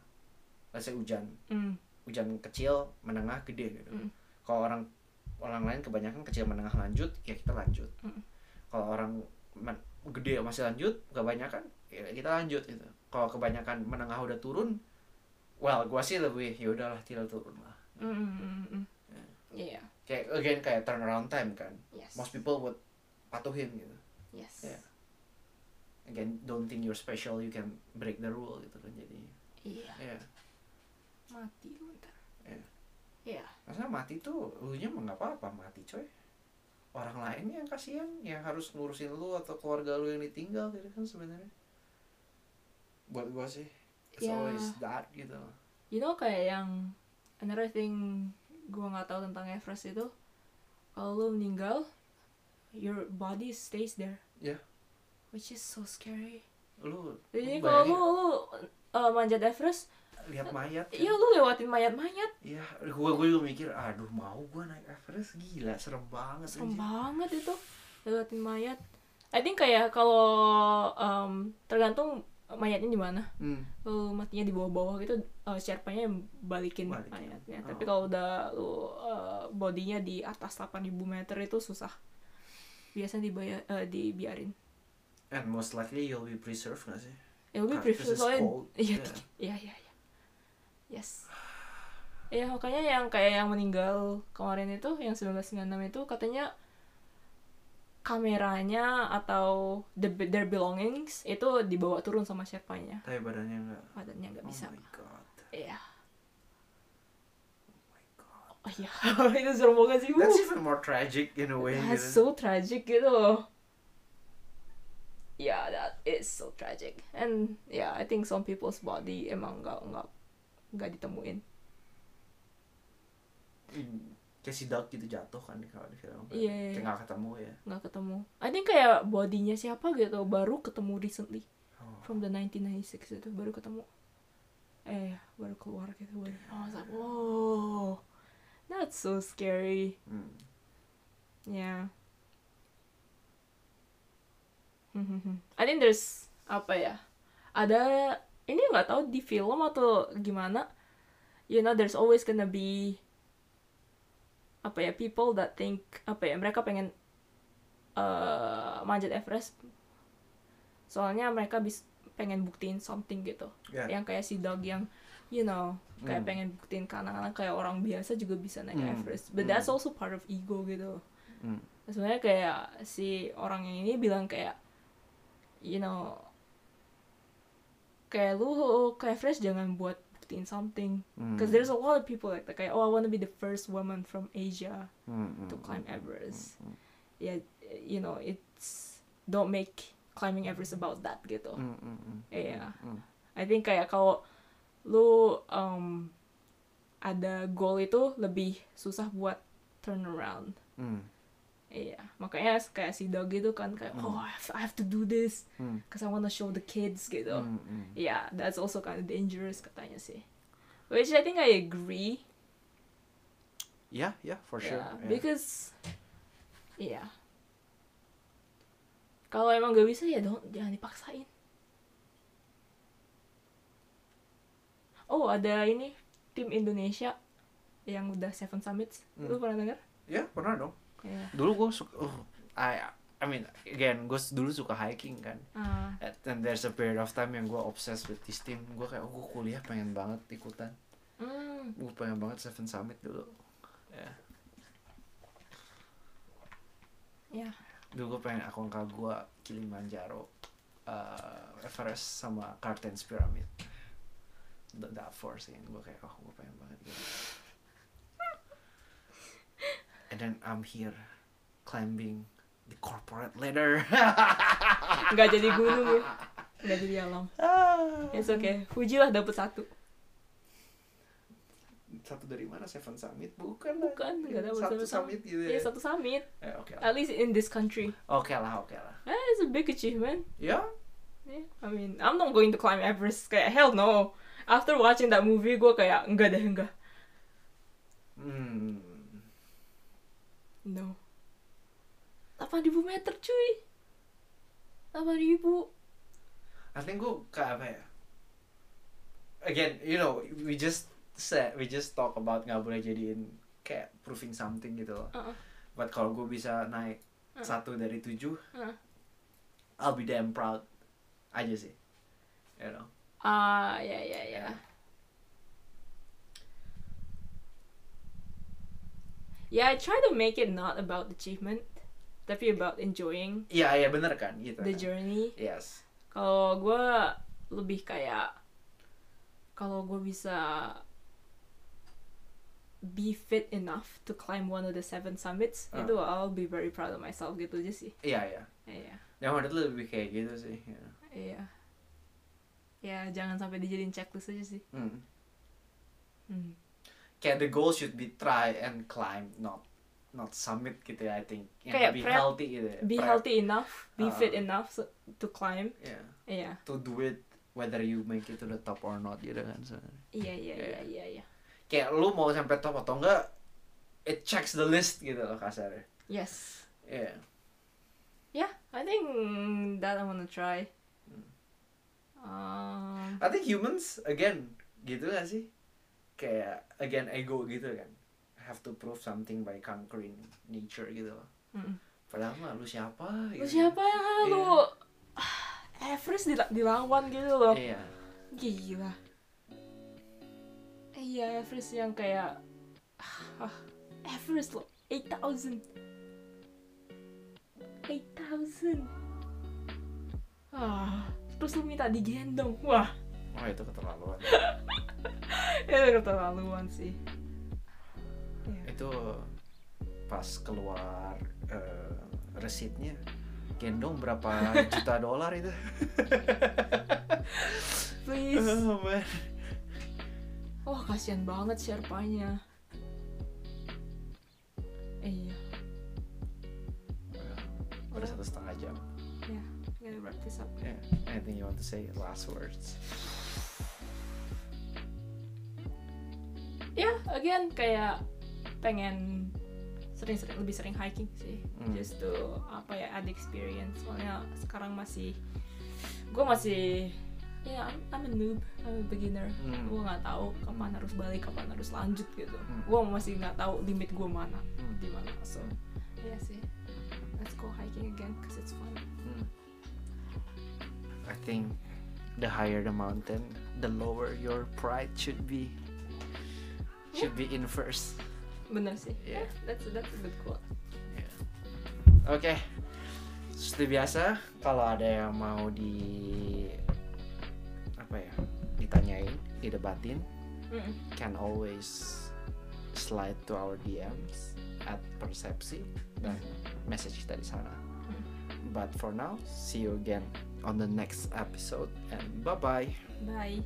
Say hujan. Mm, hujan kecil menengah gede gitu. Mm. kalau orang orang lain kebanyakan kecil menengah lanjut ya kita lanjut. Mm. kalau orang men- gede masih lanjut kebanyakan ya kita lanjut gitu. Kalau kebanyakan menengah udah turun well gua sih lebih ya udahlah tinggal turun lah. Mm, mm, mm, mm. yeah, kayak again kayak turnaround time kan yes, most people would patuhin gitu yes, Yeah. again don't think you're special you can break the rule gitu kan jadi iya, ya mati lu ntar. Iya. Iya. masa mati tuh lu nya mah nggak apa-apa mati coy orang lain yang kasihan yang harus ngurusin lu atau keluarga lu yang ditinggal gitu kan sebenarnya buat gua sih it's Ya. always that gitu You know kayak yang another thing gua nggak tahu tentang Everest itu kalau lu meninggal your body stays there. Yeah. Which is so scary. lu Jadi kalau lu lu uh, manjat Everest, lihat mayat kan? iya lu lewatin mayat-mayat, Iya, gua gua juga mikir, aduh mau gua naik Everest gila, serem banget serem anjir. banget itu lewatin mayat. I think kayak kalau um, tergantung mayatnya di mana. Hmm. Kalau matinya di bawah-bawah gitu, uh, Sherpanya yang balikin, Balikin. mayatnya. Oh. Tapi kalau udah lu uh, bodinya di atas 8000 meter itu susah. Biasanya dibayar, uh, dibiarin. And most likely you'll be preserved gak sih? Prefer because it's soalnya iya iya iya iya. Yes. Ya makanya yang kayak yang meninggal kemarin itu yang 1996 itu katanya kameranya atau the, their belongings itu dibawa turun sama Sherpanya. Tapi badannya enggak. Badannya nggak Oh bisa. my god. Iya. Oh my god. Oh iya, itu serem banget sih. That's even more tragic in a way That's gitu. so tragic gitu. Yeah, that is so tragic. And yeah, I think some people's body emang nggak nggak nggak ditemuin. Hmm. Kayak si Doug gitu jatuh kan kalau di film. Iya, iya, Kayak iya. nggak ketemu ya. nggak ketemu. I think kayak bodinya siapa gitu baru ketemu recently Oh. from the 1996 itu baru ketemu. Eh baru keluar gitu baru. I was like, whoa, that's so scary. Hmm. Yeah. I think there's apa ya? Ada ini nggak tahu di film atau gimana. You know, there's always gonna be apa ya people that think apa ya mereka pengen uh, manjat Everest soalnya mereka bis pengen buktiin something gitu Ya. yang kayak si dog yang you know kayak Hmm. pengen buktiin ke anak-anak kayak orang biasa juga bisa naik Hmm. Everest but Hmm. that's also part of ego gitu Hmm. sebenarnya kayak si orang yang ini bilang kayak you know kayak lu ke Everest jangan buat buktiin something Hmm. because there's a lot of people like that kayak oh I want to be the first woman from Asia Hmm, hmm, to climb hmm, Everest hmm, ya you know it's don't make climbing Everest about that gitu hmm, hmm, hmm, Iya. hmm, I think kayak kalau lu um, ada goal itu lebih susah buat turn around hmm, Iya, makanya kayak si dog itu kan kayak oh I have, I have to do this hmm, cause I wanna show the kids gitu. hmm, hmm. Yeah, that's also kind of dangerous katanya sih. Which I think I agree. Yeah, yeah, for sure. Yeah, yeah. because iya. Kalau emang gak bisa ya don't jangan dipaksain. Oh, ada ini tim Indonesia yang udah Seven Summits. Lu Hmm. pernah denger? Ya, pernah dong. Iya. Dulu gue suka, uh, I, I mean, again, gue dulu suka hiking kan. Ah, And there's a period of time yang gue obsessed with this team. Gue kayak, oh, gue kuliah pengen banget ikutan. hmm. Gue pengen banget Seven Summit dulu. Ya. Ya. Dulu gue pengen Aconcagua, Kilimanjaro, uh, Everest sama Cartens Pyramid. That, that four sih, gue kayak, oh, gue pengen banget gitu. And then I'm here climbing the corporate ladder. nggak jadi gunung ya nggak jadi alam it's okay Fuji lah dapet satu Satu dari mana? Seven Summit? Bukan bukan nggak dapet Satu satu summit gitu iya ya. satu summit Eh, oke lah. at least in this country Oke lah, oke lah. eh, it's a big achievement Ya, yeah. I mean I'm not going to climb Everest kayak hell no after watching that movie gue kayak enggak deh enggak hmm. no 8000 meter cuy 8000 I think gue kayak apa ya? Again, you know, we just said, we just talk about nggak boleh jadiin kayak proving something gitu loh. Uh-uh. But kalau gue bisa naik Uh. satu dari tujuh, Uh. I'll be damn proud aja sih. You know. ah ya ya ya Yeah, I try to make it not about achievement, tapi about enjoying Iya, iya bener kan gitu. the kan. journey. Yes. Kalau gue lebih kayak kalau gue bisa be fit enough to climb one of the seven summits, Ah. itu I'll be very proud of myself gitu aja sih. Iya, iya. Iya, Yang menurut lu lebih kayak gitu sih. know. iya. Ya jangan sampai dijadiin checklist aja sih. Hmm. Hmm. Kayak the goal should be try and climb, not not summit gitu ya. I think. Yang Kayak prep- healthy gitu. ya. Be healthy enough, be Ah. fit enough so- to climb. Yeah. Iya, To do it whether you make it to the top or not gitu kan sebenarnya. iya, iya, Iya. iya, iya, iya. Kayak lu mau sampai top atau enggak, it checks the list gitu loh kasarnya. Yes. Yeah. Yeah, I think that I wanna try. Um, I think humans again gitu gak sih? Kayak again ego gitu kan. Have to prove something by conquering nature gitu loh. mm. Padahal mah lu siapa? Lu gitu. siapa ya lu? Everest dila- dilawan gitu loh. Iya. Gila. Iya, Everest yang kayak ah, Everest loh, 8000. 8000. Ah, terus lu minta digendong. Wah, Oh itu keterlaluan. itu keterlaluan sih. Iya. itu pas keluar eh, resitnya gendong berapa juta dolar itu? Please. Oh, man. Wah, kasihan banget Sherpanya. Eh, iya. Udah satu setengah jam. Ya, gotta wrap this up. Yeah. Anything you want to say? Last words. Ya, again kayak pengen sering-sering lebih sering hiking sih. Hmm. Just to apa ya, add experience. Soalnya sekarang masih gue masih ya I'm, I'm a noob, I'm a beginner. Hmm. Gue nggak tahu kapan harus balik, kapan harus lanjut gitu. Hmm. Gue masih nggak tahu limit gue mana, Hmm. di mana. So, ya sih. Let's go hiking again, cause it's fun. Hmm. think the higher the mountain, the lower your pride should be. Should be in first. bener sih Iya. that's that's a good quote Oke. Seperti biasa, kalau ada yang mau di apa ya, ditanyain, didebatin, Mm-mm. can always slide to our DMs at persepsi dan message kita di sana. But for now, see you again on the next episode and bye bye. bye